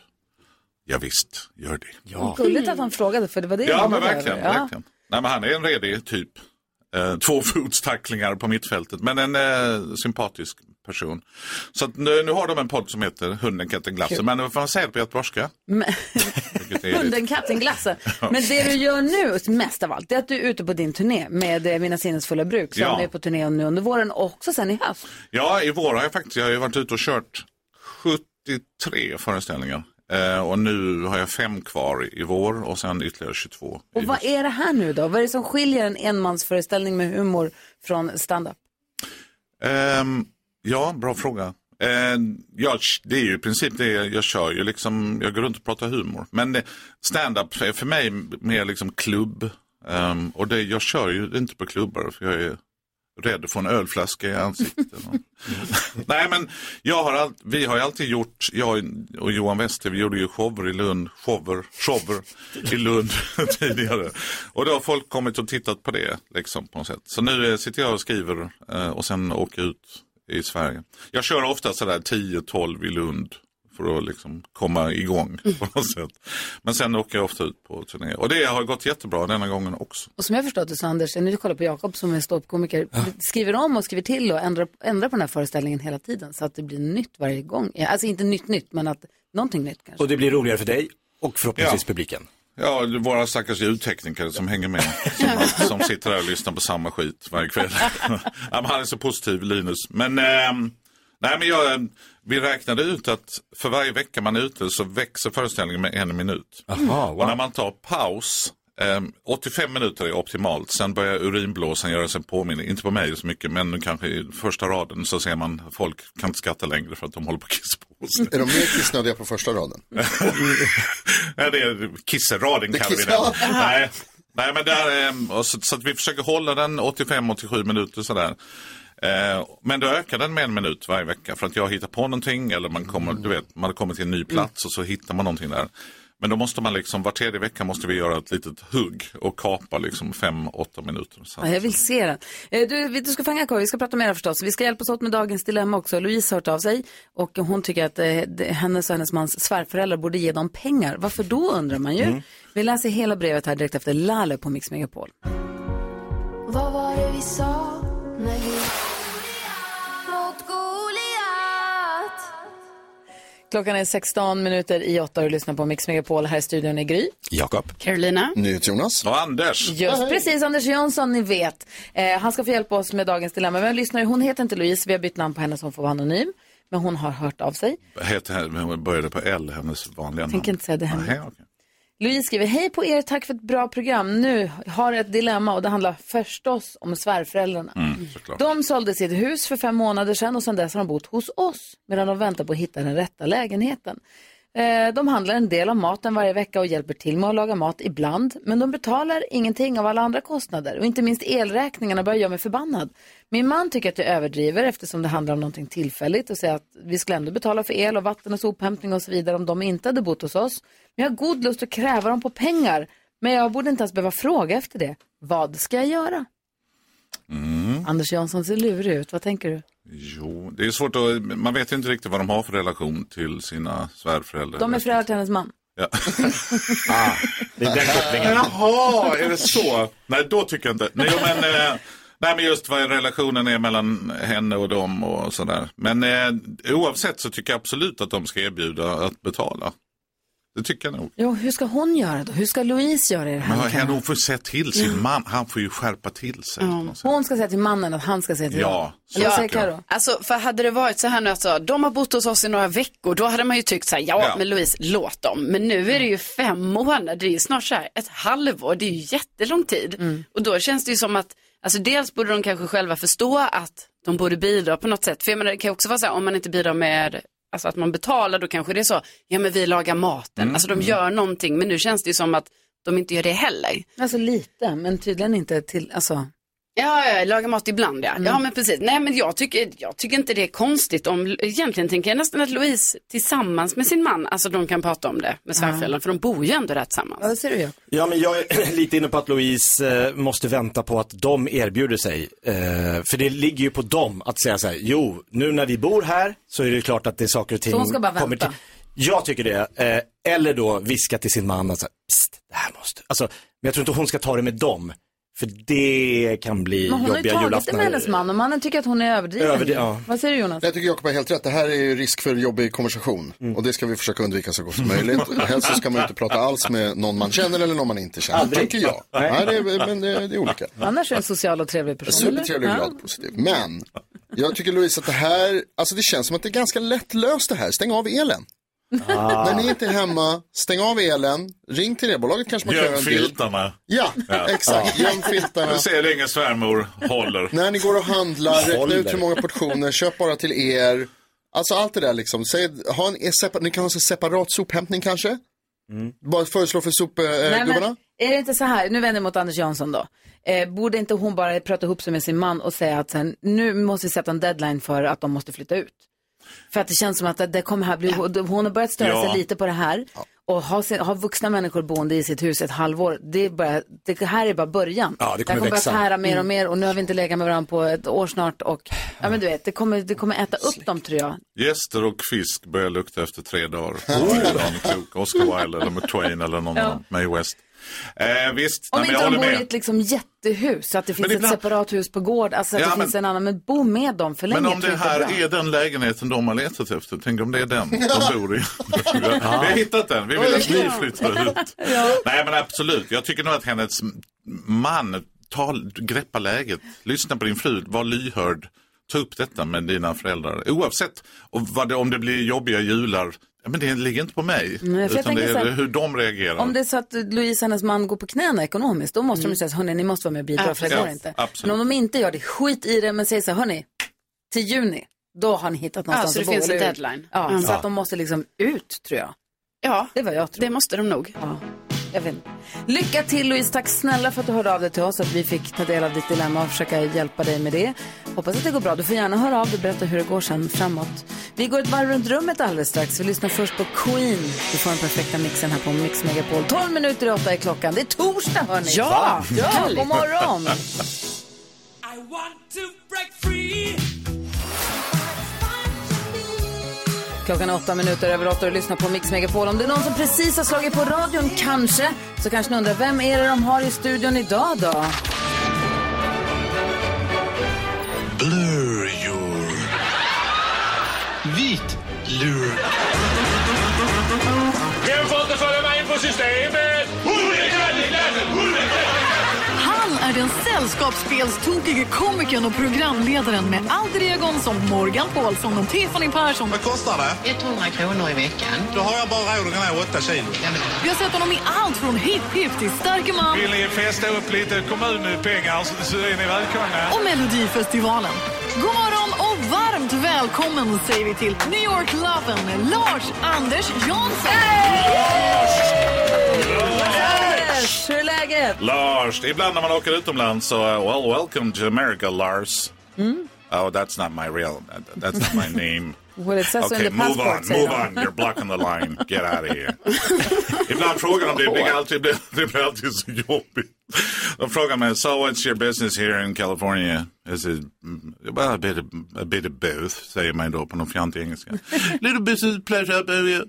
Ja, visst, gör det. Ja, Gulligt att han frågade, för det var det ja men verkligen. över. Ja. Nej, men han är en redig typ. Eh, två fotstacklingar på mittfältet. Men en eh, sympatisk person. Så nu, nu har de en podd som heter Hunden, katten, glassen. Men vad får man säga på göteborgska? Hunden, katten, glassen. Men det du gör nu, mest av allt, det är att du är ute på din turné med eh, Mina sinnesfulla bruk som Ja. är på turné nu under våren och också sen i höst. Ja, i vår har jag faktiskt, jag har ju varit ute och kört 73 föreställningar. Eh, och nu har jag fem kvar i vår och sen ytterligare 22. Och vad är det här nu då? Vad är det som skiljer en enmansföreställning med humor från stand-up? Ehm, ja, bra fråga. Ehm, ja, det är ju i princip det jag kör ju liksom, jag går runt och pratar humor. Men eh, stand-up är för mig mer liksom klubb. Ehm, och det, jag kör ju inte på klubbar för jag är rädd att få en ölflaska i ansiktet. Nej men jag har all, vi har ju alltid gjort, jag och Johan Wester, vi gjorde ju shower i Lund, shower, shower i Lund tidigare. Och då har folk kommit och tittat på det liksom på något sätt. Så nu eh, sitter jag och skriver eh, och sen åker ut i Sverige. Jag kör ofta sådär 10-12 i Lund för att liksom komma igång på något sätt. Men sen åker jag ofta ut på turné. Och det har gått jättebra denna gången också. Och som jag förstått det så Anders, när du kollar på Jakob som är ståuppkomiker, skriver om och skriver till och ändrar, ändrar på den här föreställningen hela tiden så att det blir nytt varje gång. Ja, Alltså inte nytt nytt, men att någonting nytt kanske. Och det blir roligare för dig och förhoppningsvis publiken. Ja, det är våra stackars ljudtekniker som hänger med. Som, som sitter där och lyssnar på samma skit varje kväll. ja, han är så positiv, Linus. Men, ehm, nej, men jag, vi räknade ut att för varje vecka man är ute så växer föreställningen med en minut. Aha, wow. Och när man tar paus, ehm, 85 minuter är optimalt. Sen börjar urinblåsan göra sig påminning. Inte på mig så mycket, men kanske i första raden så ser man folk kan inte skratta längre för att de håller på att kissa på sig. Är de mer kissnödiga på första raden? Ja, det är kisseraden Det kallar vi den. Nej. Nej, men där, och så, så att vi försöker hålla den 85-87 minuter sådär. Eh, men då ökar den med en minut varje vecka för att jag hittar på någonting eller man kommer, du vet, man har kommit till en ny plats och så hittar man någonting där. Men då måste man liksom, var tredje vecka måste vi göra ett litet hugg och kapa liksom 5-8 minuter. Så. Ja, jag vill se den. Eh, Du, du ska fånga vi ska prata mer förstås. Vi ska hjälpas åt med dagens dilemma också. Louise har hört av sig och hon tycker att eh, hennes och hennes mans svärföräldrar borde ge dem pengar. Varför då undrar man ju. Mm. Vi läser hela brevet här direkt efter Lale på Mix Megapol. Vad var det vi sa Klockan är 16 minuter i 8 och du lyssnar på Mix Megapol. Här i studion är Gry. Jakob. Carolina. Jonas. Och Anders. Just precis, Anders Jönsson, ni vet. Eh, han ska få hjälpa oss med dagens dilemma. Vi har en lyssnare, hon heter inte Louise, vi har bytt namn på henne som får vara anonym. Men hon har hört av sig. Heter, hon började på L, hennes vanliga namn. Tänker inte säga det hemligt. Nähä, okej. Louise skriver, hej på er, tack för ett bra program. Nu har jag ett dilemma och det handlar förstås om svärföräldrarna. Mm. De sålde sitt hus för fem månader sedan och sedan dess har de bott hos oss medan de väntar på att hitta den rätta lägenheten. Eh, De handlar en del av maten varje vecka och hjälper till med att laga mat ibland. Men de betalar ingenting av alla andra kostnader och inte minst elräkningarna börjar göra mig förbannad. Min man tycker att jag överdriver eftersom det handlar om någonting tillfälligt och säger att vi skulle ändå betala för el och vatten och sophämtning och så vidare om de inte hade bott hos oss. Men jag har god lust att kräva dem på pengar. Men jag borde inte ens behöva fråga efter det. Vad ska jag göra? Mm. Anders Jansson ser lurig ut. Vad tänker du? Jo, det är svårt att, man vet inte riktigt vad de har för relation till sina svärföräldrar. De är föräldrar till hennes man. Ja. ah, det är den kopplingen. Jaha, är det så? Nej, då tycker jag inte. Nej, men, eh, nej, men just vad relationen är mellan henne och dem och sådär. Men eh, oavsett så tycker jag absolut att de ska erbjuda att betala. Det tycker jag nog. Jo, hur ska hon göra då? Hur ska Louise göra i det här? Men hon får säga till sin Ja. man. Han får ju skärpa till sig. Hon ska säga till mannen att han ska säga till Ja, så tycker jag. Karo? Alltså, för hade det varit så här nu att så, de har bott hos oss i några veckor, då hade man ju tyckt så här, ja, Ja. men Louise, låt dem. Men nu är det ju fem månader, det är ju snart så här ett halvår, det är ju jättelång tid. Och då känns det ju som att, alltså dels borde de kanske själva förstå att de borde bidra på något sätt. För jag menar, det kan också vara så här, om man inte bidrar med, alltså att man betalar, då kanske det är så, ja men vi lagar maten. Mm, Alltså de mm. gör någonting, men nu känns det ju som att de inte gör det heller. Alltså lite, men tydligen inte till, alltså. Ja, ja, laga mat ibland ja. Mm. Ja, men precis. Nej, men jag tycker, jag tycker inte det är konstigt om, egentligen tänker jag nästan att Louise tillsammans med sin man, alltså de kan prata om det med svärföräldrarna, för de bor ju ändå där tillsammans. Vad säger du Ja, men jag är lite inne på att Louise eh, måste vänta på att de erbjuder sig. Eh, för det ligger ju på dem att säga så här, jo, nu när vi bor här så är det klart att det är saker och ting Så hon ska bara vänta? till. Jag tycker det. Eh, eller då viska till sin man att så här, Psst, det här måste, alltså, men jag tror inte hon ska ta det med dem. För det kan bli Men hon har ju jobbiga tagit det julaftnar. med hennes man och mannen tycker att hon är överdriven. Överdri- ja. Vad säger du Jonas? Jag tycker Jakob har helt rätt. Det här är ju risk för jobbig konversation. Mm. Och det ska vi försöka undvika så gott som möjligt. Helst så ska man ju inte prata alls med någon man känner eller någon man inte känner. Aldrig. Tycker jag. Nej. Nej, det är, men det, det är olika. Annars är det en social och trevlig person. Supertrevlig, eller? glad och positiv. Men jag tycker Louise att det här, alltså det känns som att det är ganska lätt löst det här. Stäng av elen. Ah. När ni inte är hemma, stäng av elen, ring till elbolaget kanske man kan göra en filtarna. Ja, exakt. Göm filtarna. Vi ser länge svärmor håller. När ni går och handlar, räkna ut hur många portioner, köp bara till er. Alltså allt det där liksom. Säg, ha en separ, ni kan ha en separat sophämtning kanske. Bara föreslå för sopgubbarna. men är det inte så här, nu vänder jag mot Anders Jansson då. Eh, borde inte hon bara prata ihop sig med sin man och säga att sen, nu måste vi sätta en deadline för att de måste flytta ut? För att det känns som att det- det kommer här bli, hon har börjat störa Ja. sig lite på det här. Och ha, sin, ha vuxna människor boende i sitt hus ett halvår, det, är bara, det här är bara början. Ja, det kommer här kommer växa. att tära mer och Mm. mer och nu har vi inte legat med varandra på ett år snart och ja men du vet, det kommer, det kommer äta upp dem tror jag. Gäster och fisk börjar lukta efter tre dagar. Oh. Oscar Wilde eller McTwain eller någon Ja. annan. Mae West. Eh, visst, Om nej, inte jag de bor i med. ett liksom jättehus, så att det finns ibland- ett separat hus på gård, alltså att Ja, det men- finns en annan, men bo med dem för länge Men om det inte här bra. är den lägenheten de har letat efter, tänk om det är den de bor i. Vi har hittat den, vi vill att ni flyttar ut. Nej men absolut, jag tycker nog att hennes man, ta, greppa läget, lyssna på din fru, var lyhörd, ta upp detta med dina föräldrar. Oavsett och vad det, om det blir jobbiga jular, ja, men det ligger inte på mig. Nej, för jag utan det är så här, hur de reagerar. Om det är så att Louise och hennes man går på knäna ekonomiskt, då måste de ju säga hörni, ni måste vara med och bidra, för det Ja, går inte. absolut. Men om de inte gör det, skit i det, men säg så här, hörni, till juni, då har ni hittat någonstans så det att bo. finns en deadline. Ja, Mm. så Ja. att de måste liksom ut, tror jag. Ja, det var jag tror. Det måste de nog. Ja, jag vet. Lycka till Louise, tack snälla för att du hörde av dig till oss, att vi fick ta del av ditt dilemma och försöka hjälpa dig med det. Hoppas att det går bra. Du får gärna höra av dig och berätta hur det går sen framåt. Vi går ett varv runt rummet alldeles strax. Vi lyssnar först på Queen. Du får den perfekta mixen här på Mix Megapol. 12 minuter i åtta är klockan. Det är torsdag hörni. Ja, ja god morgon. I want to break free. Klockan är åtta minuter över åtta och lyssnar på Mix Megapol. Om det är någon som precis har slagit på radion, kanske, så kanske ni undrar, vem är det de har i studion idag då? Blur lur. Vem får inte följa med in på systemet? Han är den sällskapsspelstokige komikern och programledaren med alter egon som Morgan Paulsson och Tiffany Persson. Vad kostar det? 100 kronor i veckan. Då har jag bara råd att gå ner 8 kilo. Vi har sett honom i allt från Hipp Hipp till Starke man Vill ni festa upp lite kommunpengar så är ni välkomna. och Melodifestivalen. God morgon och varmt välkommen säger vi till New York Loven med Lars Anders Jansson. Yes, hur är läget? Lars, ibland när man åker utomlands så, uh, well, welcome to America, Lars. Mm. Oh, that's not my real, that's not my name. Well, it says so in okay, the move passport, on, säger move de. on, you're blocking the line. Get out of here. Ibland frågar de, det blir alltid, det blir alltid så jobbigt. De frågar mig, so what's your business here in California? Is it, well, a bit, of, a bit of both, säger man då på någon fjantig engelska. Little business pleasure up area.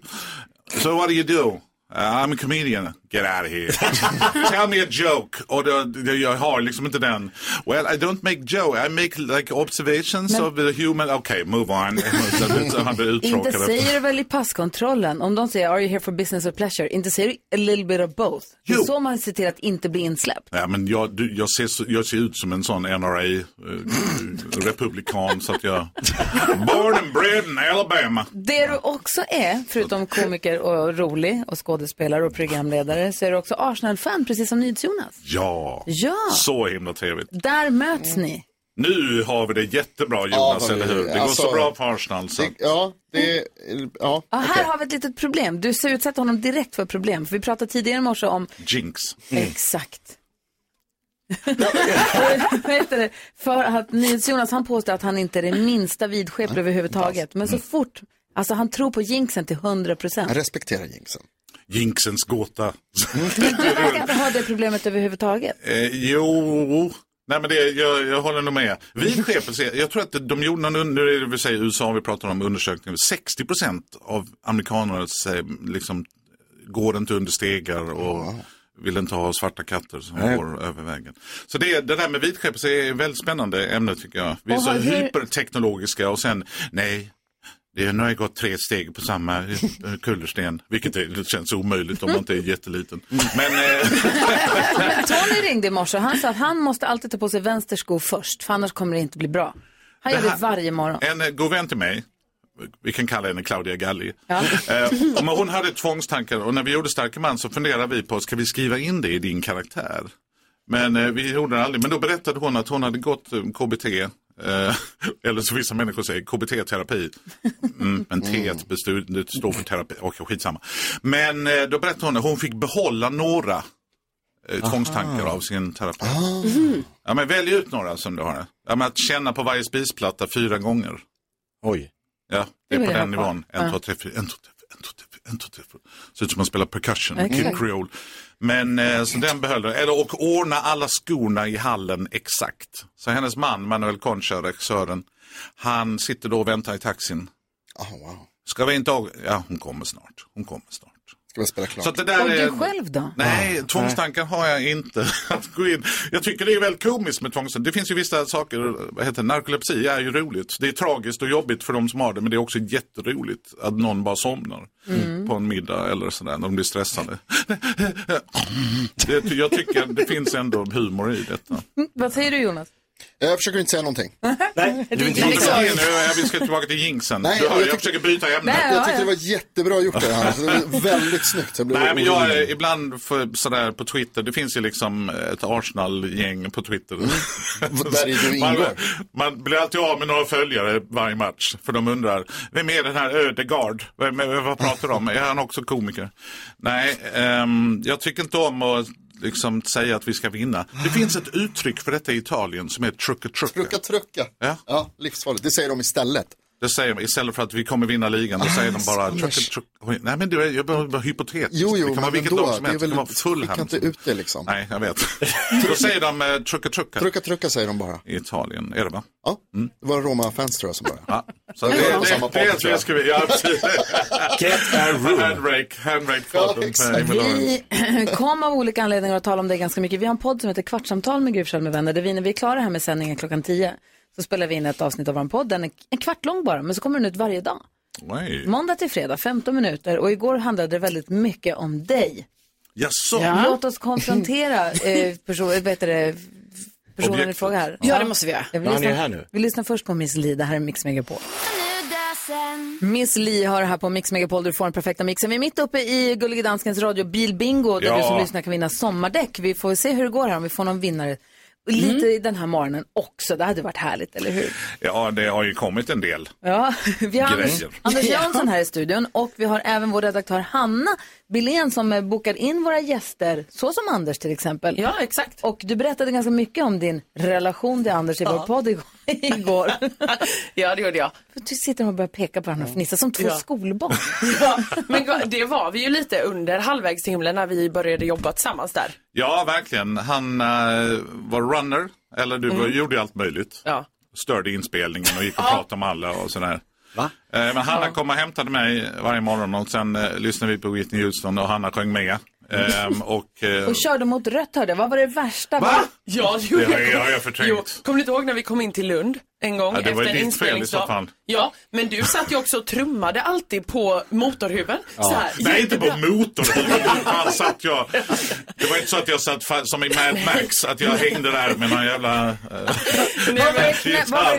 So what do you do? Uh, I'm a comedian. Get out of here. Tell me a joke. Och då, då, jag har liksom inte den. Well, I don't make joke. I make like observations Men- of the human. Okay, move on. Så Han blir Inte uttråkad. säger du väl i passkontrollen, om de säger are you here for business or pleasure, inte säger du a little bit of both. Det är Jo. så man ser till att inte bli insläppt. Ja, men jag, du, jag, ser, jag ser ut som en sån NRA-republikan så att jag... Born and bred in Alabama. Det du också är, förutom komiker och rolig och skådespelare och programledare, så är du också Arsenal-fan, precis som NyhetsJonas. Ja. Ja. Så himla trevligt. Där möts ni. Nu har vi det jättebra Jonas, Ja, eller hur? Det går alltså- så bra på Arsenal. Så. Ja, det, ja. Och här har vi ett litet problem. Du ser utsätter honom direkt för problem. För vi pratade tidigare i morse om Jinx. Exakt. Heter det? För att NyhetsJonas han påstår att han inte är det minsta vidskeplig överhuvudtaget. Men så fort, alltså han tror på jinxen till 100 procent. Jag respekterar jinxen. Jinxens gåta. Du verkar inte ha det problemet överhuvudtaget. Eh, jo, nej men det, jag, jag håller nog med. Vidskepelse, jag tror att de gjorde någon, nu är det vill säga USA vi pratar om undersökningen, 60 procent av amerikanerna säger, liksom, går inte under stegar och vill inte ha svarta katter som Nej. går över vägen. Så det, det där med vitskepelse är ett väldigt spännande ämne tycker jag. Vi är Och så hur- hyperteknologiska och sen, nej, det nu har jag gått tre steg på samma eh, kullersten, vilket är, det känns omöjligt om man inte är jätteliten. Men eh, Tony ringde i morse och han sa att han måste alltid ta på sig vänster sko först, för annars kommer det inte bli bra. Han gör Det det här- varje morgon. En eh, god vän till mig, vi kan kalla henne Claudia Galli. Ja. Eh, men hon hade tvångstankar och när vi gjorde Starke man så funderade vi på, ska vi skriva in det i din karaktär? Men eh, vi gjorde det aldrig. Men då berättade hon att hon hade gått eh, KBT. Eh, eller så vissa människor säger KBT-terapi. Mm, men T det står för terapi. Okej, skitsamma. Men eh, då berättade hon att hon fick behålla några eh, tvångstankar av sin terapi. Ja, men välj ut några som du har. Ja, men att känna på varje spisplatta fyra gånger. Oj. Ja, det är på den nivån. En, Ja. två, tre, fyra, en, två, tre, fyra, en, två, tre. Ser ut som man spelar percussion. Kid Creole. Men eh, så den behöll. Eller och ordna alla skorna i hallen exakt. Så hennes man, Manuel Concha, regissören, han sitter då och väntar i taxin. Oh, wow. Ska vi inte av... Ja, hon kommer snart. Hon kommer snart. Ska vi spela klart? Så att det där Och är... du själv då? Nej, tvångstankar har jag inte. Att gå in. Jag tycker det är väldigt komiskt med tvångstankar. Det finns ju vissa saker, vad heter det? narkolepsi är ju roligt. Det är tragiskt och jobbigt för de som har det, men det är också jätteroligt att någon bara somnar Mm. på en middag eller sådär när de blir stressade. Det, jag tycker det finns ändå humor i detta. Vad säger du Jonas? Jag försöker inte säga någonting. Nej, du är inte Nu nu, vi ska tillbaka till jinxen. Nej, du hör, jag jag, försöker byta ämne. Nej, Jag tyckte det var jättebra gjort det här. Det var väldigt snyggt. Jag blev Nej, men jag är ibland för, sådär på Twitter, det finns ju liksom ett Arsenal-gäng på Twitter. Där du man, ingår. man blir alltid av med några följare varje match, för de undrar, vem är den här Ödegard? Vem, vad pratar de om? Är han också komiker? Nej, ehm, jag tycker inte om att liksom säga att vi ska vinna. Det finns ett uttryck för detta i Italien som är trucka trucka. Trucka, trucka. Ja. Ja, livsfarligt. Det säger de istället. Det säger de, istället för att vi kommer vinna ligan, då Ah, säger de bara trucka. Oj, Nej men är, jag behöver bara hypotetiskt. Jo, jo, det kan vara vilket lag som helst. Det kan vara Fulham. skicka inte ut det liksom. Nej, jag vet. då säger de eh, trucka trucka. Trucka, trucka säger de bara. I Italien, är det va? Ja, det var Roma-fans tror jag som började. Ja. Så Det det, det, samma det, det, ska vi, ja precis. Get a room. Handbrake, handbrake Ja, exakt. Vi kom av olika anledningar att tala om det ganska mycket. Vi har en podd som heter Kvartsamtal med Gry med vänner. Där vi, när vi är klara här med sändningen klockan 10 så spelar vi in ett avsnitt av vår podd. Den är en kvart lång bara, men så kommer den ut varje dag. Nej. Måndag till fredag, 15 minuter. Och igår handlade det väldigt mycket om dig. Jaså? Låt oss konfrontera eh, person, det, personen i Objektet. fråga här. Ja, det måste vi göra. Jag vill Ja, han är lyssna, här nu. Vi lyssnar först på Miss Li. Det här är Mix Megapol. Miss Li har det här på Mix Megapol. Du får den perfekta mixen. Vi är mitt uppe i Gullige Danskens radio Bilbingo där Ja. du som lyssnar kan vinna sommardäck. Vi får se hur det går här om vi får någon vinnare. Lite i den här morgonen också. Det hade varit härligt, eller hur? Ja, det har ju kommit en del. Ja, vi har Anders. Anders Jansson här i studion och vi har även vår redaktör Hanna Billén som eh, bokar in våra gäster, så som Anders till exempel. Ja, exakt. Och du berättade ganska mycket om din relation till Anders i vår podd igår. igår. Ja, det gjorde jag. Du sitter och börjar peka på varandra och fnissa som två Ja. skolbarn. Ja, men det var vi ju lite under halvvägs till himlen när vi började jobba tillsammans där. Ja, verkligen. Han eh, var runner, eller du var, gjorde ju allt möjligt. Ja. Störde inspelningen och gick och pratade med alla och sådär. Va? Eh, Men Hanna kom och hämtade mig varje morgon och sen eh, lyssnade vi på Whitney Houston och Hanna sjöng med. Ehm, och, eh, Och körde mot rött hörde. Vad var det värsta? Va? Ja, Det har jag- jag förträngt. Jo, kommer du inte ihåg när vi kom in till Lund en gång Ja, det var efter ditt fel i så inspelningsdag? fall. Ja, men du satt ju också och trummade alltid på motorhuven. Så här, Nej, inte på jättebra. motorhuven. Fan satt jag. Det var inte så att jag satt som i Mad Max, att jag hängde där med någon jävla... Eh, Vad var det, vad var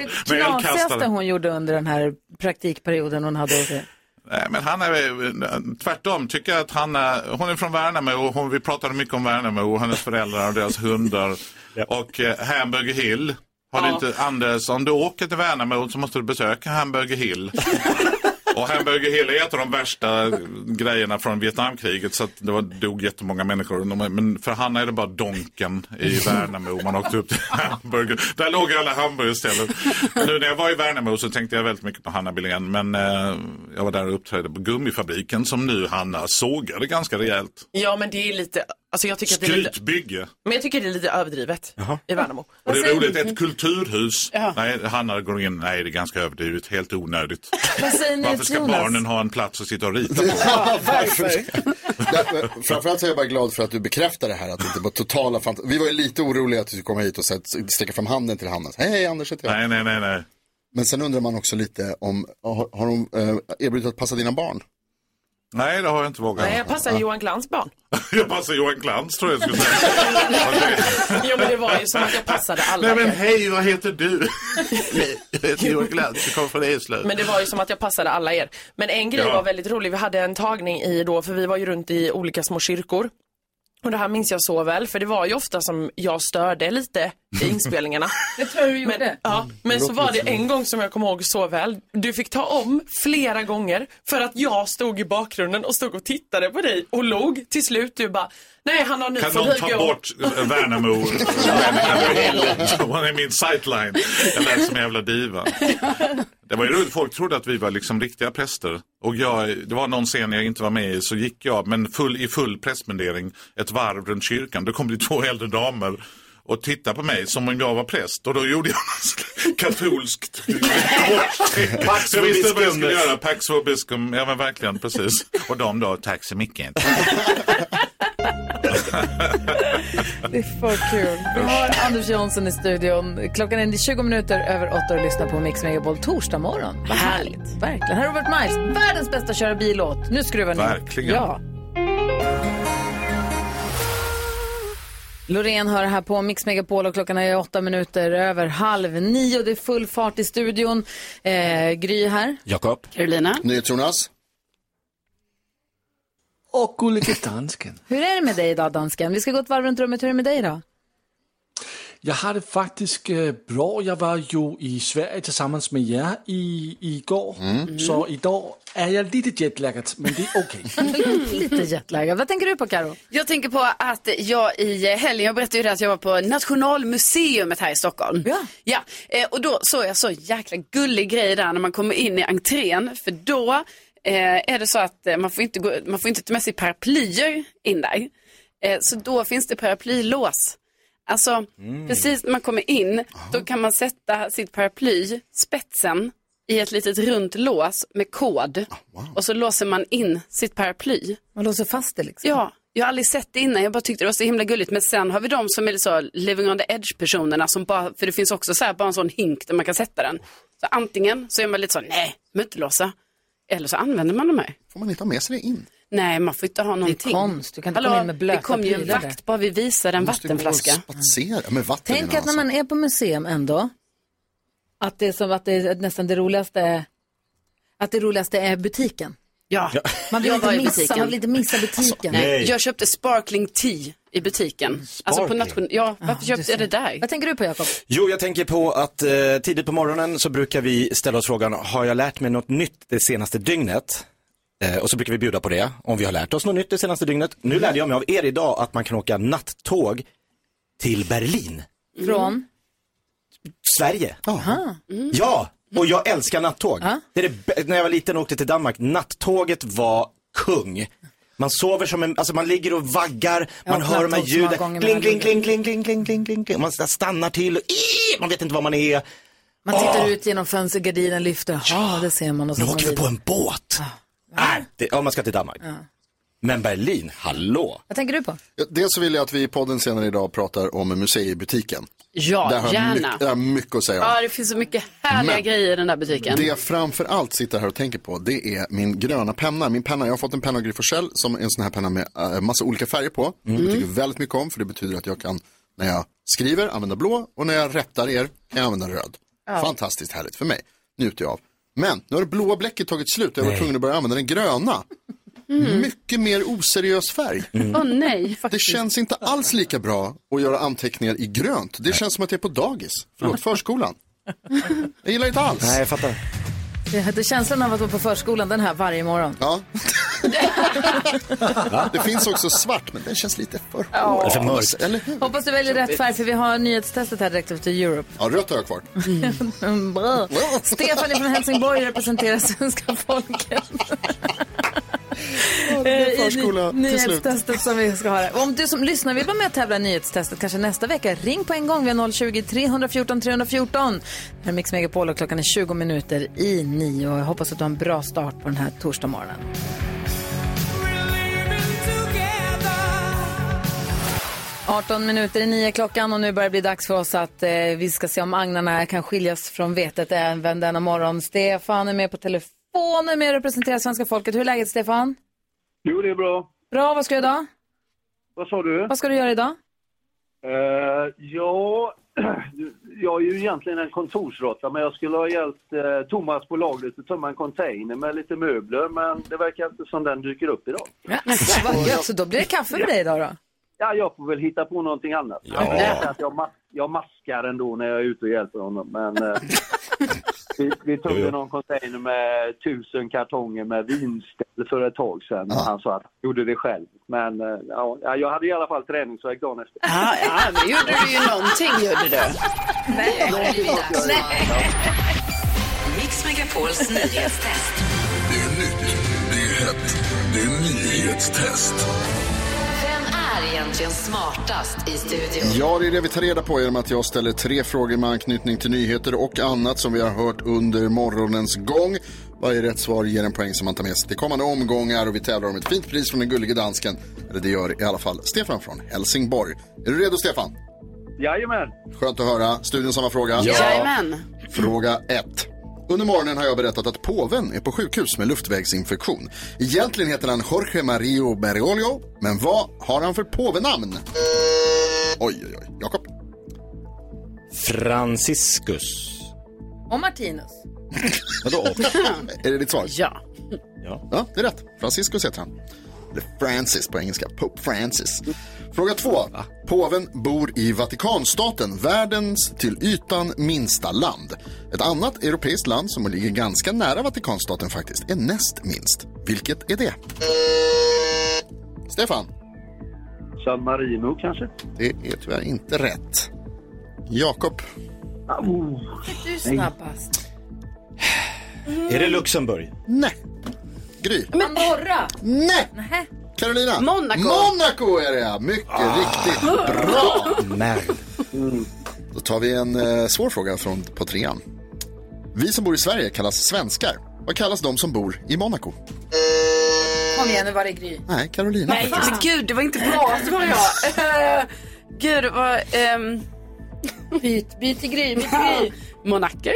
det knasigaste hon gjorde under den här praktikperioden hon hade? Nej, men han är tvärtom, tycker jag att han är, hon är från Värnamo och hon, vi pratade mycket om Värnamo och hennes föräldrar och deras hundar. Och eh, Hamburger Hill. Har du Ja. inte, Anders, om du åker till Värnamo så måste du besöka Hamburger Hill. Och Hamburger Hill är ett av de värsta grejerna från Vietnamkriget så att det var, dog jättemånga människor. Men för Hanna är det bara Donken i Värnamo. Man åkte upp till Hamburger. Där låg alla hamburgerställen. Nu när jag var i Värnamo så tänkte jag väldigt mycket på Hanna Billén. Men eh, jag var där och uppträdde på gummifabriken som nu Hanna sågade ganska rejält. Ja, men det är lite Alltså jag tycker att det är lite, Skrytbygge. men jag tycker det är lite överdrivet i Värnamo. Och det är roligt, ett kulturhus. Ja. Nej, Hanna går in, nej det är ganska överdrivet, helt onödigt. Varför ska Jonas? barnen ha en plats att sitta och rita på? Ja, varför? Därför- Framförallt så är jag bara glad för att du bekräftar det här. Att det inte var totala fant- Vi var ju lite oroliga att du skulle komma hit och sträcka fram handen till Hanna. Hej, hej Anders heter jag. Nej, nej, nej, nej. Men sen undrar man också lite om, har, har de eh, erbjudit att passa dina barn? Nej, det har jag inte vågat. Nej, jag passar Johan Glans barn. Jag passar Johan Glans tror jag skulle säga. Jo men det var ju som att jag passade alla. Nej men hej, vad heter du? jag heter Johan Glans, jag kommer från Eslöv. Men det var ju som att jag passade alla er. Men en grej Ja. var väldigt rolig. Vi hade en tagning i då, för vi var ju runt i olika små kyrkor. Och det här minns jag så väl, för det var ju ofta som jag störde lite inspelningarna. Det tror jag du gjorde. Men, ja, men så var det en gång som jag kommer ihåg så väl. Du fick ta om flera gånger för att jag stod i bakgrunden och stod och tittade på dig och log. Till slut du bara, nej han har nu Kan någon ta om." bort eh, Värnamo? Hon är min sightline. Jag lät som en jävla diva. Det var ju roligt, folk trodde att vi var liksom riktiga präster. Och jag, det var någon scen jag inte var med i, så gick jag men full, i full prästmundering ett varv runt kyrkan. Då kom det två äldre damer och tittade på mig som om jag var präst. Och då gjorde jag något katolskt. Pax Jag visste vad jag skulle göra. Pax vobiscum, ja men verkligen precis. Och de då, tack så mycket. Det är för kul. Vi har Anders Jonsson i studion. Klockan är 20 minuter över 8 och lyssnar på Mix Megapol torsdag morgon. Vad härligt. Verkligen. Här är Robert Miles, världens bästa köra bil-låt. Nu skruvar ni. Verkligen. Ja. Loreen hör här på Mix Megapol och klockan är åtta minuter över halv nio. Det är full fart i studion. Eh, Gry här. Jakob. Carolina. NyhetsJonas. Och gullige dansken. Hur är det med dig idag, dansken? Vi ska gå ett varv runt rummet. Hur är det med dig idag? Jag har det faktiskt eh, bra. Jag var ju i Sverige tillsammans med er i, igår. Så idag är jag lite jetlaggad, men det är okej. Lite jetlaggad. Vad tänker du på, Karo? Jag tänker på att jag i helgen, jag berättade ju det att jag var på Nationalmuseumet här i Stockholm. Ja. ja. eh, Och då såg jag så jäkla gullig grej där när man kommer in i entrén. För då eh, är det så att eh, man får inte, gå, man får inte ta med sig paraplyer in där. Eh, så då finns det paraplylås. Alltså precis när man kommer in, då kan man sätta sitt paraply, spetsen, i ett litet runt lås med kod. Och så låser man in sitt paraply. Man låser fast det liksom? Ja, jag har aldrig sett det innan. Jag bara tyckte det var så himla gulligt. Men sen har vi de som är så living on the edge personerna som bara, för det finns också så här bara en sån hink där man kan sätta den. Så antingen så är man lite så, nej, mutlåsa. Eller så använder man de här. Får man inte ha med sig det in? Nej, man får inte ha någonting. konst. Du kan inte Hallå, komma in med blöta Det kom ju en vakt bara vi visade en vattenflaska. Spatsera med vatten Tänk att när man är på museum ändå, att det är som att det är nästan det roligaste, att det roligaste är butiken. Ja, Man vill, inte missa, butiken. man vill inte missa butiken. Nej. Jag köpte sparkling tea i butiken. Alltså på nation... Ja, varför köpte jag det där? Vad tänker du på, Jakob? Jo, jag tänker på att eh, tidigt på morgonen så brukar vi ställa oss frågan, har jag lärt mig något nytt det senaste dygnet? Eh, och så brukar vi bjuda på det, om vi har lärt oss något nytt det senaste dygnet. Nu lärde jag mig av er idag att man kan åka nattåg till Berlin, Från? Sverige. Aha. Ja, och jag älskar nattåg. Det är det, när jag var liten och åkte till Danmark, nattåget var kung. Man sover som en, alltså man ligger och vaggar, man hör de här ljuden, kling, kling, livet. kling, kling, kling, kling, kling, kling, man stannar till och ii, man vet inte var man är. Man tittar ut genom fönstret, gardinen lyfter, ja det ser man. Och så Nu åker vi på en båt. Nej, det, ja, man ska till Danmark. Men Berlin, hallå? Vad tänker du på? Ja, Dels så vill jag att vi i podden senare idag pratar om museibutiken. Ja, Där har gärna. mycket, där har mycket att säga om. Ja, det finns så mycket härliga Men- grejer i den där butiken. Det jag framför allt sitter här och tänker på, det är min gröna penna. Min penna, jag har fått en penna av Gry som är en sån här penna med äh, massa olika färger på. Mm. Jag tycker väldigt mycket om, för det betyder att jag kan, när jag skriver, använda blå och när jag rättar er, kan jag använda röd. Ja. Fantastiskt härligt för mig, njuter jag av. Men nu har det blåa bläcket tagit slut och jag var tvungen att börja använda den gröna. Mm. Mycket mer oseriös färg. Åh nej, Det känns inte alls lika bra att göra anteckningar i grönt. Det känns som att jag är på dagis. Förlåt, förskolan. Jag gillar inte alls. Nej, jag fattar. Det hade känslan av att vara på förskolan, den här varje morgon. Ja. Det finns också svart, men den känns lite för Ja. hård. Det är för mörkt. Eller hur? Hoppas du väljer rätt färg, för vi har nyhetstestet här direkt efter Europe. Ja, rött har jag kvar. Mm, bra. Stefan från Helsingborg representerar svenska folket. Eh, förskola ny- till slut. Nyhetstestet som vi ska ha. Om du som lyssnar vill vara med och tävla i nyhetstestet kanske nästa vecka, ring på en gång. Vi har 020 314 314. Det här är Mix Megapol och klockan är 20 minuter i nio. Och jag hoppas att du har en bra start på den här torsdagsmorgonen. 18 minuter i nio klockan och nu börjar det bli dags för oss att eh, vi ska se om agnarna kan skiljas från vetet även denna morgon. Stefan är med på telefonen med att representera svenska folket. Hur är läget Stefan? Jo, det är bra. Bra, vad ska du göra idag? Vad sa du? Vad ska du göra idag? Eh, ja, jag är ju egentligen en kontorsråtta, men jag skulle ha hjälpt eh, Thomas på lagret att tömma en container med lite möbler, men det verkar inte som den dyker upp idag. Vad gött, så då blir det kaffe för dig idag då? Ja, jag får väl hitta på någonting annat. Ja. Jag, att jag, mas- jag maskar ändå när jag är ute och hjälper honom, men eh, vi, vi tog ju någon container med tusen kartonger med vinställ för ett tag sedan. och Han sa att han gjorde det själv. Men eh, ja, jag hade i alla fall träningsvärk dagen efter. Ja, ja, men gjorde du ju någonting, gjorde du. Nej, Mix Megapols nyhetstest. Det är nytt, det är hett, det är nyhetstest. Egentligen smartast i studion? Ja, det är det vi tar reda på genom att jag ställer tre frågor med anknytning till nyheter och annat som vi har hört under morgonens gång. Varje rätt svar ger en poäng som man tar med sig till kommande omgångar och vi tävlar om ett fint pris från den gullige dansken. Eller det gör i alla fall Stefan från Helsingborg. Är du redo Stefan? Jajamän. Skönt att höra. Studion samma fråga. Jajamän. Fråga 1. Under morgonen har jag berättat att påven är på sjukhus med luftvägsinfektion. Egentligen heter han Jorge Mario Bergoglio, men vad har han för påvenamn? Oj, oj, oj. Jakob? Franciscus. Och Martinus. Vadå? är det ditt svar? Ja. Ja. Ja, det är rätt. Franciscus heter han. Eller Francis på engelska. Pope Francis. Fråga två. Påven bor i Vatikanstaten, världens till ytan minsta land. Ett annat europeiskt land som ligger ganska nära Vatikanstaten faktiskt är näst minst. Vilket är det? Stefan? San Marino kanske? Det är tyvärr inte rätt. Jakob? Oh. Du är snabbast. Är det Luxemburg? Nej. Gry? Andorra. Nej. Nähä. Carolina? Monaco. Monaco är det ja. Mycket riktigt. Bra. Merd. Då tar vi en eh, svår fråga från, på trean. Vi som bor i Sverige kallas svenskar. Vad kallas de som bor i Monaco? Kom igen, nu var det Gry. Nej, Carolina. Nej, men gud, det var inte bra svar jag. Eh, Gud, det var... ehm, Byt, byt till Gry, byt till Gry. Monaco.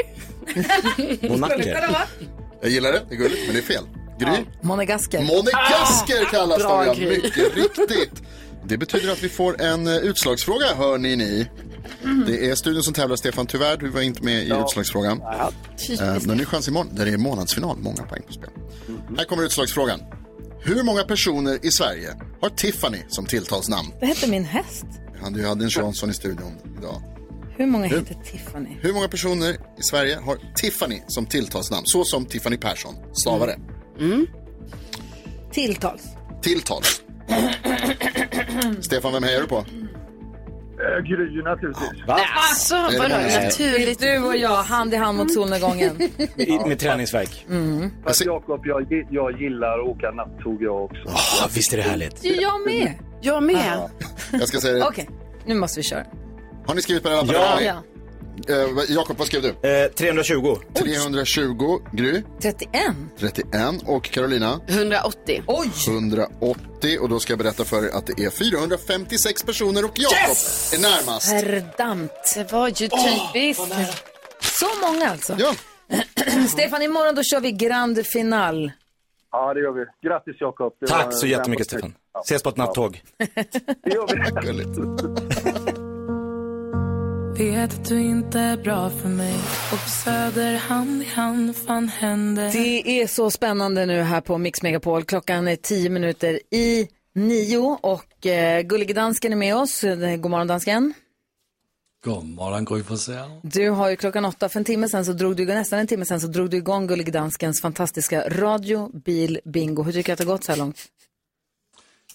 Monaco. Jag gillar det, det är gulligt, men det är fel. Gry? Monegasker. Monegasker kallas bra, de, ja. Mycket riktigt. Det betyder att vi får en eh, utslagsfråga, hör ni ni. Det är studion som tävlar, Stefan. Tyvärr, du var inte med i utslagsfrågan. Eh, nu har ni chans imorgon, där det är månadsfinal. Många poäng på spel. Här kommer utslagsfrågan. Hur många personer i Sverige har Tiffany som tilltalsnamn? Det hette min häst. Du hade en Jansson i studion idag. Hur många Hur? heter Tiffany? Hur många personer i Sverige har Tiffany som tilltalsnamn? Så som Tiffany Persson stavar det. Tilltals. Tilltals. Stefan, vem hejar du på? Eh, Gry naturligtvis. Va? Alltså, det vadå naturligt? Du och jag, hand i hand mot solnedgången. I, med träningsverk. Fast Jakob, jag, jag gillar att åka nattåg jag också. Ah, visst är det härligt? Jag med. Jag med. Jag ska säga det. Okej, nu måste vi köra. Har ni skrivit på lappar? Ja. Ja. Eh, vad- Jakob, vad skrev du? Eh, 320. 320. Gry? 31. 31. Och Carolina? 180. Oj! 180. Och då ska jag berätta för er att det är 456 personer och Jakob är närmast. Verdammt. Det var ju typiskt. Så många alltså. Ja. Stefan, imorgon då kör vi grand final. Ja, det gör vi. Grattis Jakob. Tack så jättemycket Stefan. Ses på ett nattåg. Det gör vi. Vet att du inte är bra för mig Och på Söder hand i hand fan händer Det är så spännande nu här på Mix Megapol. Klockan är tio minuter i nio och eh, Gullige Dansken är med oss. God morgon dansken. God morgon, Gry. Du har ju klockan åtta för en timme sen så drog du igång, nästan en timme sen så drog du igång Gullige Danskens fantastiska radio, bil, bingo. Hur tycker du att det har gått så här långt?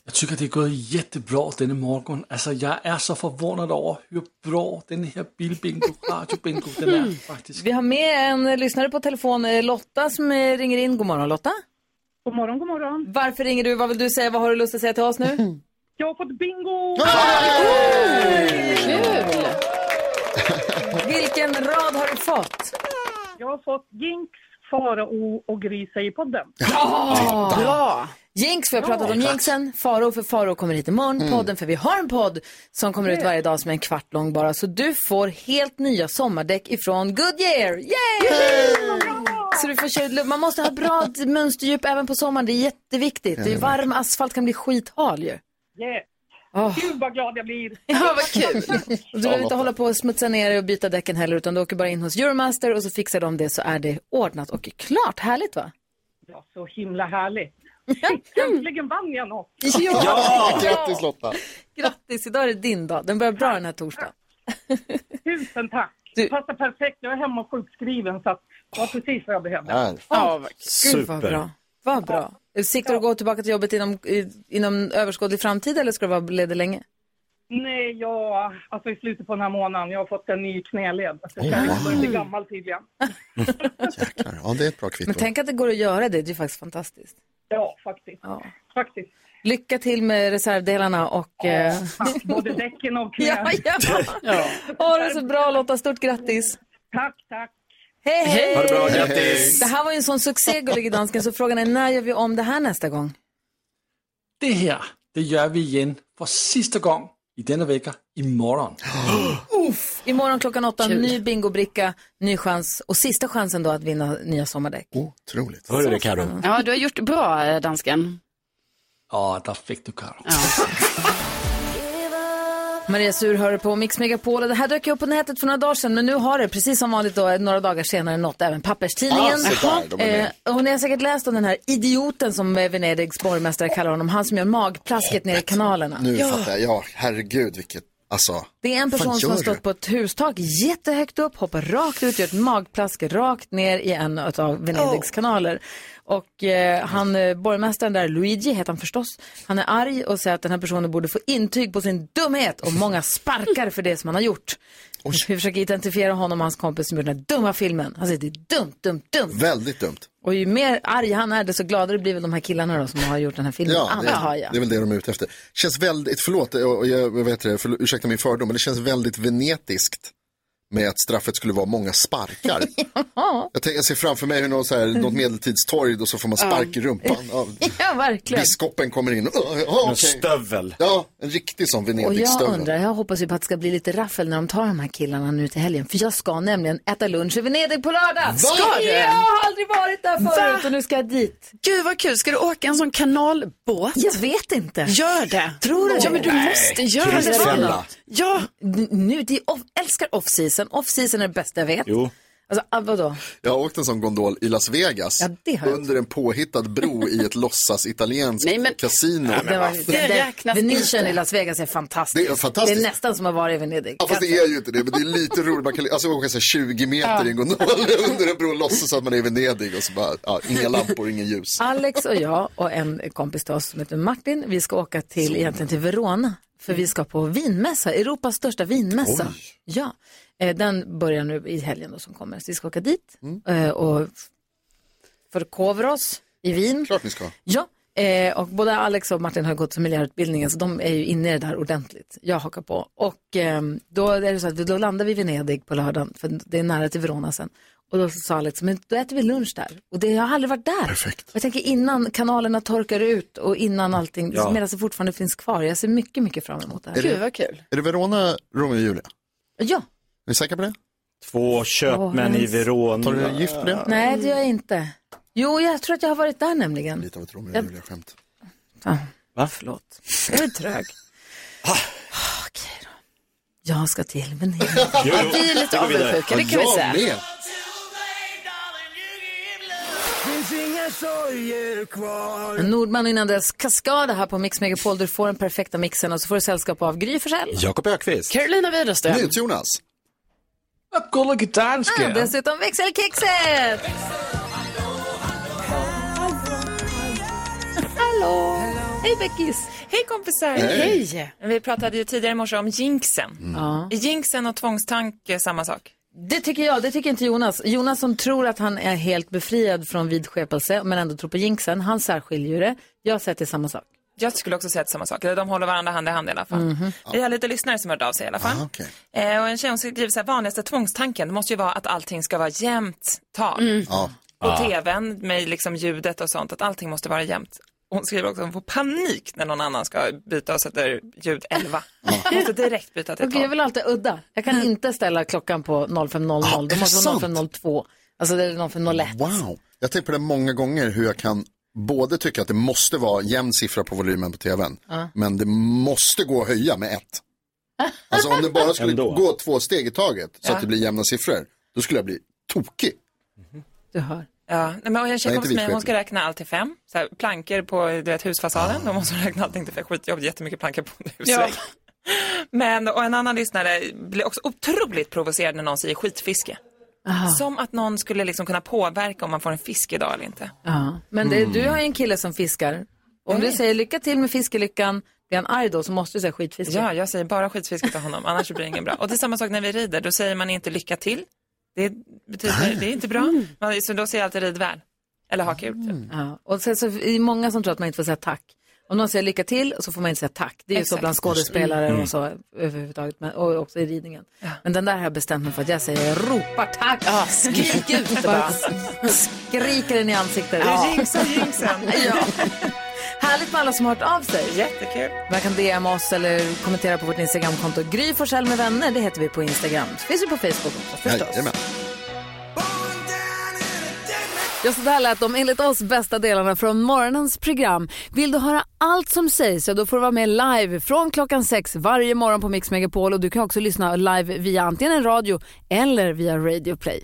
Jag tycker det är gått jättebra denna morgon. Alltså, jag är så förvånad över hur bra den här bilbingo, radiobingo, den är faktiskt. Vi har med en lyssnare på telefon, eh, Lotta som eh, ringer in. God morgon Lotta. God morgon, god morgon. Varför ringer du? Vad vill du säga? Vad har du lust att säga till oss nu? Jag har fått bingo! Kul! Vilken rad har du fått? Jag har fått Jinx, Farao och Grisa i podden. Ja! Bra! Jinx, för jag har pratat om. Jinxen. Faro för Faro kommer hit imorgon. Mm. Podden, för vi har en podd som kommer ut varje dag som är en kvart lång bara. Så du får helt nya sommardäck ifrån Goodyear. Yay! Så du får köra, man måste ha bra mönsterdjup även på sommaren. Det är jätteviktigt. Det är varm asfalt kan bli skithal ju. Yeah. Åh. Gud vad glad jag blir. Ja, vad kul. Du behöver inte hålla på och smutsa ner dig och byta däcken heller, utan du åker bara in hos Euromaster och så fixar de det så är det ordnat och klart. Härligt va? Ja, så himla härligt. Äntligen vann jag något. Ja! Grattis Lotta! Grattis, idag är det din dag. Den börjar bra den här torsdagen. Tusen tack. Passar perfekt. Jag är hemma och sjukskriven så att det var precis vad jag behövde. Ja, Gud vad bra. Vad bra. Siktar du att gå tillbaka till jobbet inom, i- inom överskådlig framtid eller ska du vara ledig länge? Nej, jag, alltså i slutet på den här månaden, jag har fått en ny knäled. Så jag Oh. börjar bli gammal tydligen. Ja, det är ett bra kvitto. Men tänk att det går att göra det, det är faktiskt fantastiskt. Ja, faktiskt. Ja. Faktiskt. Lycka till med reservdelarna och... eh, Tack, både däcken och knä. Ja, ja. Ha det så bra Lotta, stort grattis. Tack, tack. Hej, hej! Ha det bra, grattis. Det här var ju en sån succé, Gullige Dansken, så frågan är när gör vi om det här nästa gång? Det här, det gör vi igen för sista gång i denna vecka imorgon. Uff. Imorgon klockan åtta, ny bingobricka, ny chans och sista chansen då att vinna nya sommardäck. Otroligt. Hörru du Carro. Ja, du har gjort bra, eh, dansken. Ja, där fick du Karo. Maria Sur hör på Mix Megapol och det här dök ju upp på nätet för några dagar sedan men nu har det precis som vanligt då några dagar senare nått även papperstidningen. Ah, där, de är med. eh, och ni har säkert läst om den här idioten som eh, Venedigs borgmästare kallar honom, han som gör magplasket ner i kanalerna. Nu fattar jag. Ja, herregud vilket, alltså. Det är en person som har stått på ett hustak jättehögt upp, hoppar rakt ut, gör ett magplask rakt ner i en av Venedigs kanaler. Och eh, han, eh, borgmästaren där, Luigi heter han förstås, han är arg och säger att den här personen borde få intyg på sin dumhet och många sparkar för det som han har gjort. Vi försöker identifiera honom och hans kompis som gjorde den här dumma filmen. Han säger det är dumt, dumt, dumt. Väldigt dumt. Och ju mer arg han är, desto gladare blir väl de här killarna då som har gjort den här filmen, Ja, det, antar jag. det är väl det de är ute efter. Känns väldigt, förlåt, och och jag, vad heter det, för, ursäkta min fördom, men det känns väldigt venetiskt med att straffet skulle vara många sparkar. jag, tänker, jag ser framför mig hur någon, så här, något medeltidstorg och så får man spark i rumpan. Ja, Ja, verkligen. biskopen kommer in. och, "Åh, ja, En okej." stövel. Ja, en riktig sån Och jag Venedigstövel. undrar, jag hoppas ju på att det ska bli lite raffel när de tar de här killarna nu till helgen. För jag ska nämligen äta lunch i Venedig på lördag. Ska du? Jag har aldrig varit där förut Va? och nu ska jag dit. Gud vad kul, ska du åka en sån kanalbåt? Jag vet inte. Gör det. Tror du Ja men du Nej. måste göra det. Ja, Nu, de älskar off-season. Off-season är det bästa jag vet. Jo. Alltså, ah, vadå? Jag har åkt en sån gondol i Las Vegas. Ja, det har jag under en påhittad bro i ett låtsas italienskt Nej, men- kasino. Det var, Det räknas Venetian inte. i Las Vegas är fantastiskt. Det är fantastiskt. Det är nästan som att vara i Venedig. Ja, fast det är ju inte det, men det är lite roligt. Man kan alltså, åka så här 20 meter i en gondol under en bro och låtsas att man är i Venedig och så bara, ja, inga lampor, ingen ljus. Alex och jag och en kompis till oss som heter Martin, vi ska åka till, egentligen till Verona. För vi ska på vinmässa, Europas största vinmässa. Ja, eh, den börjar nu i helgen då som kommer. Så vi ska åka dit eh, och förkovra oss i vin. Klart ni ska. Ja, eh, och både Alex och Martin har gått sommelierutbildningen så de är ju inne i det där ordentligt. Jag hakar på. Och eh, då är det så att vi, då landar vi i Venedig på lördagen, för det är nära till Verona sen. Och då sa Alex, men då äter vi lunch där. Och det, jag har aldrig varit där. Perfekt. Jag tänker innan kanalerna torkar ut och innan allting, Ja. medan det fortfarande finns kvar. Jag ser mycket, mycket fram emot det här. Är det- gud vad kul. Är det Verona, Romeo och Julia? Ja, Är ni säkra på det? Två köpmän i Verona. Tar du gift på det? nej det gör jag inte. Jo, jag tror att jag har varit där nämligen. Lite av ett Romeo och Jag- Julia-skämt. Ja, Va? förlåt. Jag är trög. Ah. Okej då. Jag ska till Venedig. Vi är lite avundsjuka, det kan vi jag säga. med. Nordman innan dess Kaskada här på Mix Megapol. Du får den perfekta mixen och så får du sällskap av Gry Forssell. Jakob Ökvist. Carolina Widerström. NyhetsJonas. Gullige Ah, dansken. dessutom växelkexet! Hallå! Hej Beckis! Hej kompisar! Hej. Vi pratade ju tidigare i morse om jinxen. Ja. Är jinxen och tvångstanke samma sak? Det tycker jag, det tycker inte Jonas. Jonas som tror att han är helt befriad från vidskepelse men ändå tror på jinxen, han särskiljer ju det. Jag säger att det är samma sak. Jag skulle också säga att samma sak. De håller varandra hand i hand i alla fall. Mhm. Vi har lite lyssnare som har hört av sig i alla fall. eh, och en tjej hon skriver så här, vanligaste tvångstanken måste ju vara att allting ska vara jämnt tal. Ja. På Ja. tvn med liksom ljudet och sånt, att allting måste vara jämnt. Hon skriver också att hon får panik när någon annan ska byta och sätter ljud 11. Hon måste direkt byta till Okej, 12. jag vill alltid udda. Jag kan inte ställa klockan på 05.00. Ah, det måste vara sant? 05.02. Alltså det är 05.01. Wow. Jag tänkt på det många gånger hur jag kan både tycka att det måste vara jämn siffra på volymen på tvn, Ja. men det måste gå att höja med ett. Alltså om det bara skulle Ändå. gå två steg i taget så Ja. att det blir jämna siffror, då skulle jag bli tokig. Du hör. Ja, nej, men kom till mig, hon ska räkna allt till fem. Så här, plankor på du vet, husfasaden, då måste hon räkna allting till fem. Skitjobbigt, jättemycket plankor på en husvägg. Men, och en annan lyssnare blir också otroligt provocerad när någon säger skitfiske. Aha. Som att någon skulle liksom kunna påverka om man får en fisk idag eller inte. Ja. Men det, du har ju en kille som fiskar. Om du säger lycka till med fiskelyckan, blir han arg då så måste du säga skitfiske. Ja, jag säger bara skitfiske till honom, annars blir det inget bra. Och det är samma sak när vi rider, då säger man inte lycka till. Det betyder, det är inte bra. Man, så då säger jag alltid rid väl. Eller ha kul. Typ. Ja. Och sen så är det många som tror att man inte får säga tack. Om någon säger lycka till så får man inte säga tack. Det är ju så bland skådespelare Mm. och så överhuvudtaget. Men, och också i ridningen. Men den där har jag bestämt mig för att jag säger jag ropar tack. Ja, skrik ut det bara. Skriker den i ansiktet. Ja. Jinxa jinxen. ja. Härligt med alla som har hört av sig. Jättekul. Man kan DM oss eller kommentera på vårt Instagramkonto. Gry Forssell med vänner, det heter vi på Instagram. Så finns vi på Facebook också förstås. Jajamän. Ja, så där lät de enligt oss bästa delarna från morgonens program. Vill du höra allt som sägs så då får du vara med live från klockan sex varje morgon på Mix Megapol och du kan också lyssna live via antingen en radio eller via Radio Play.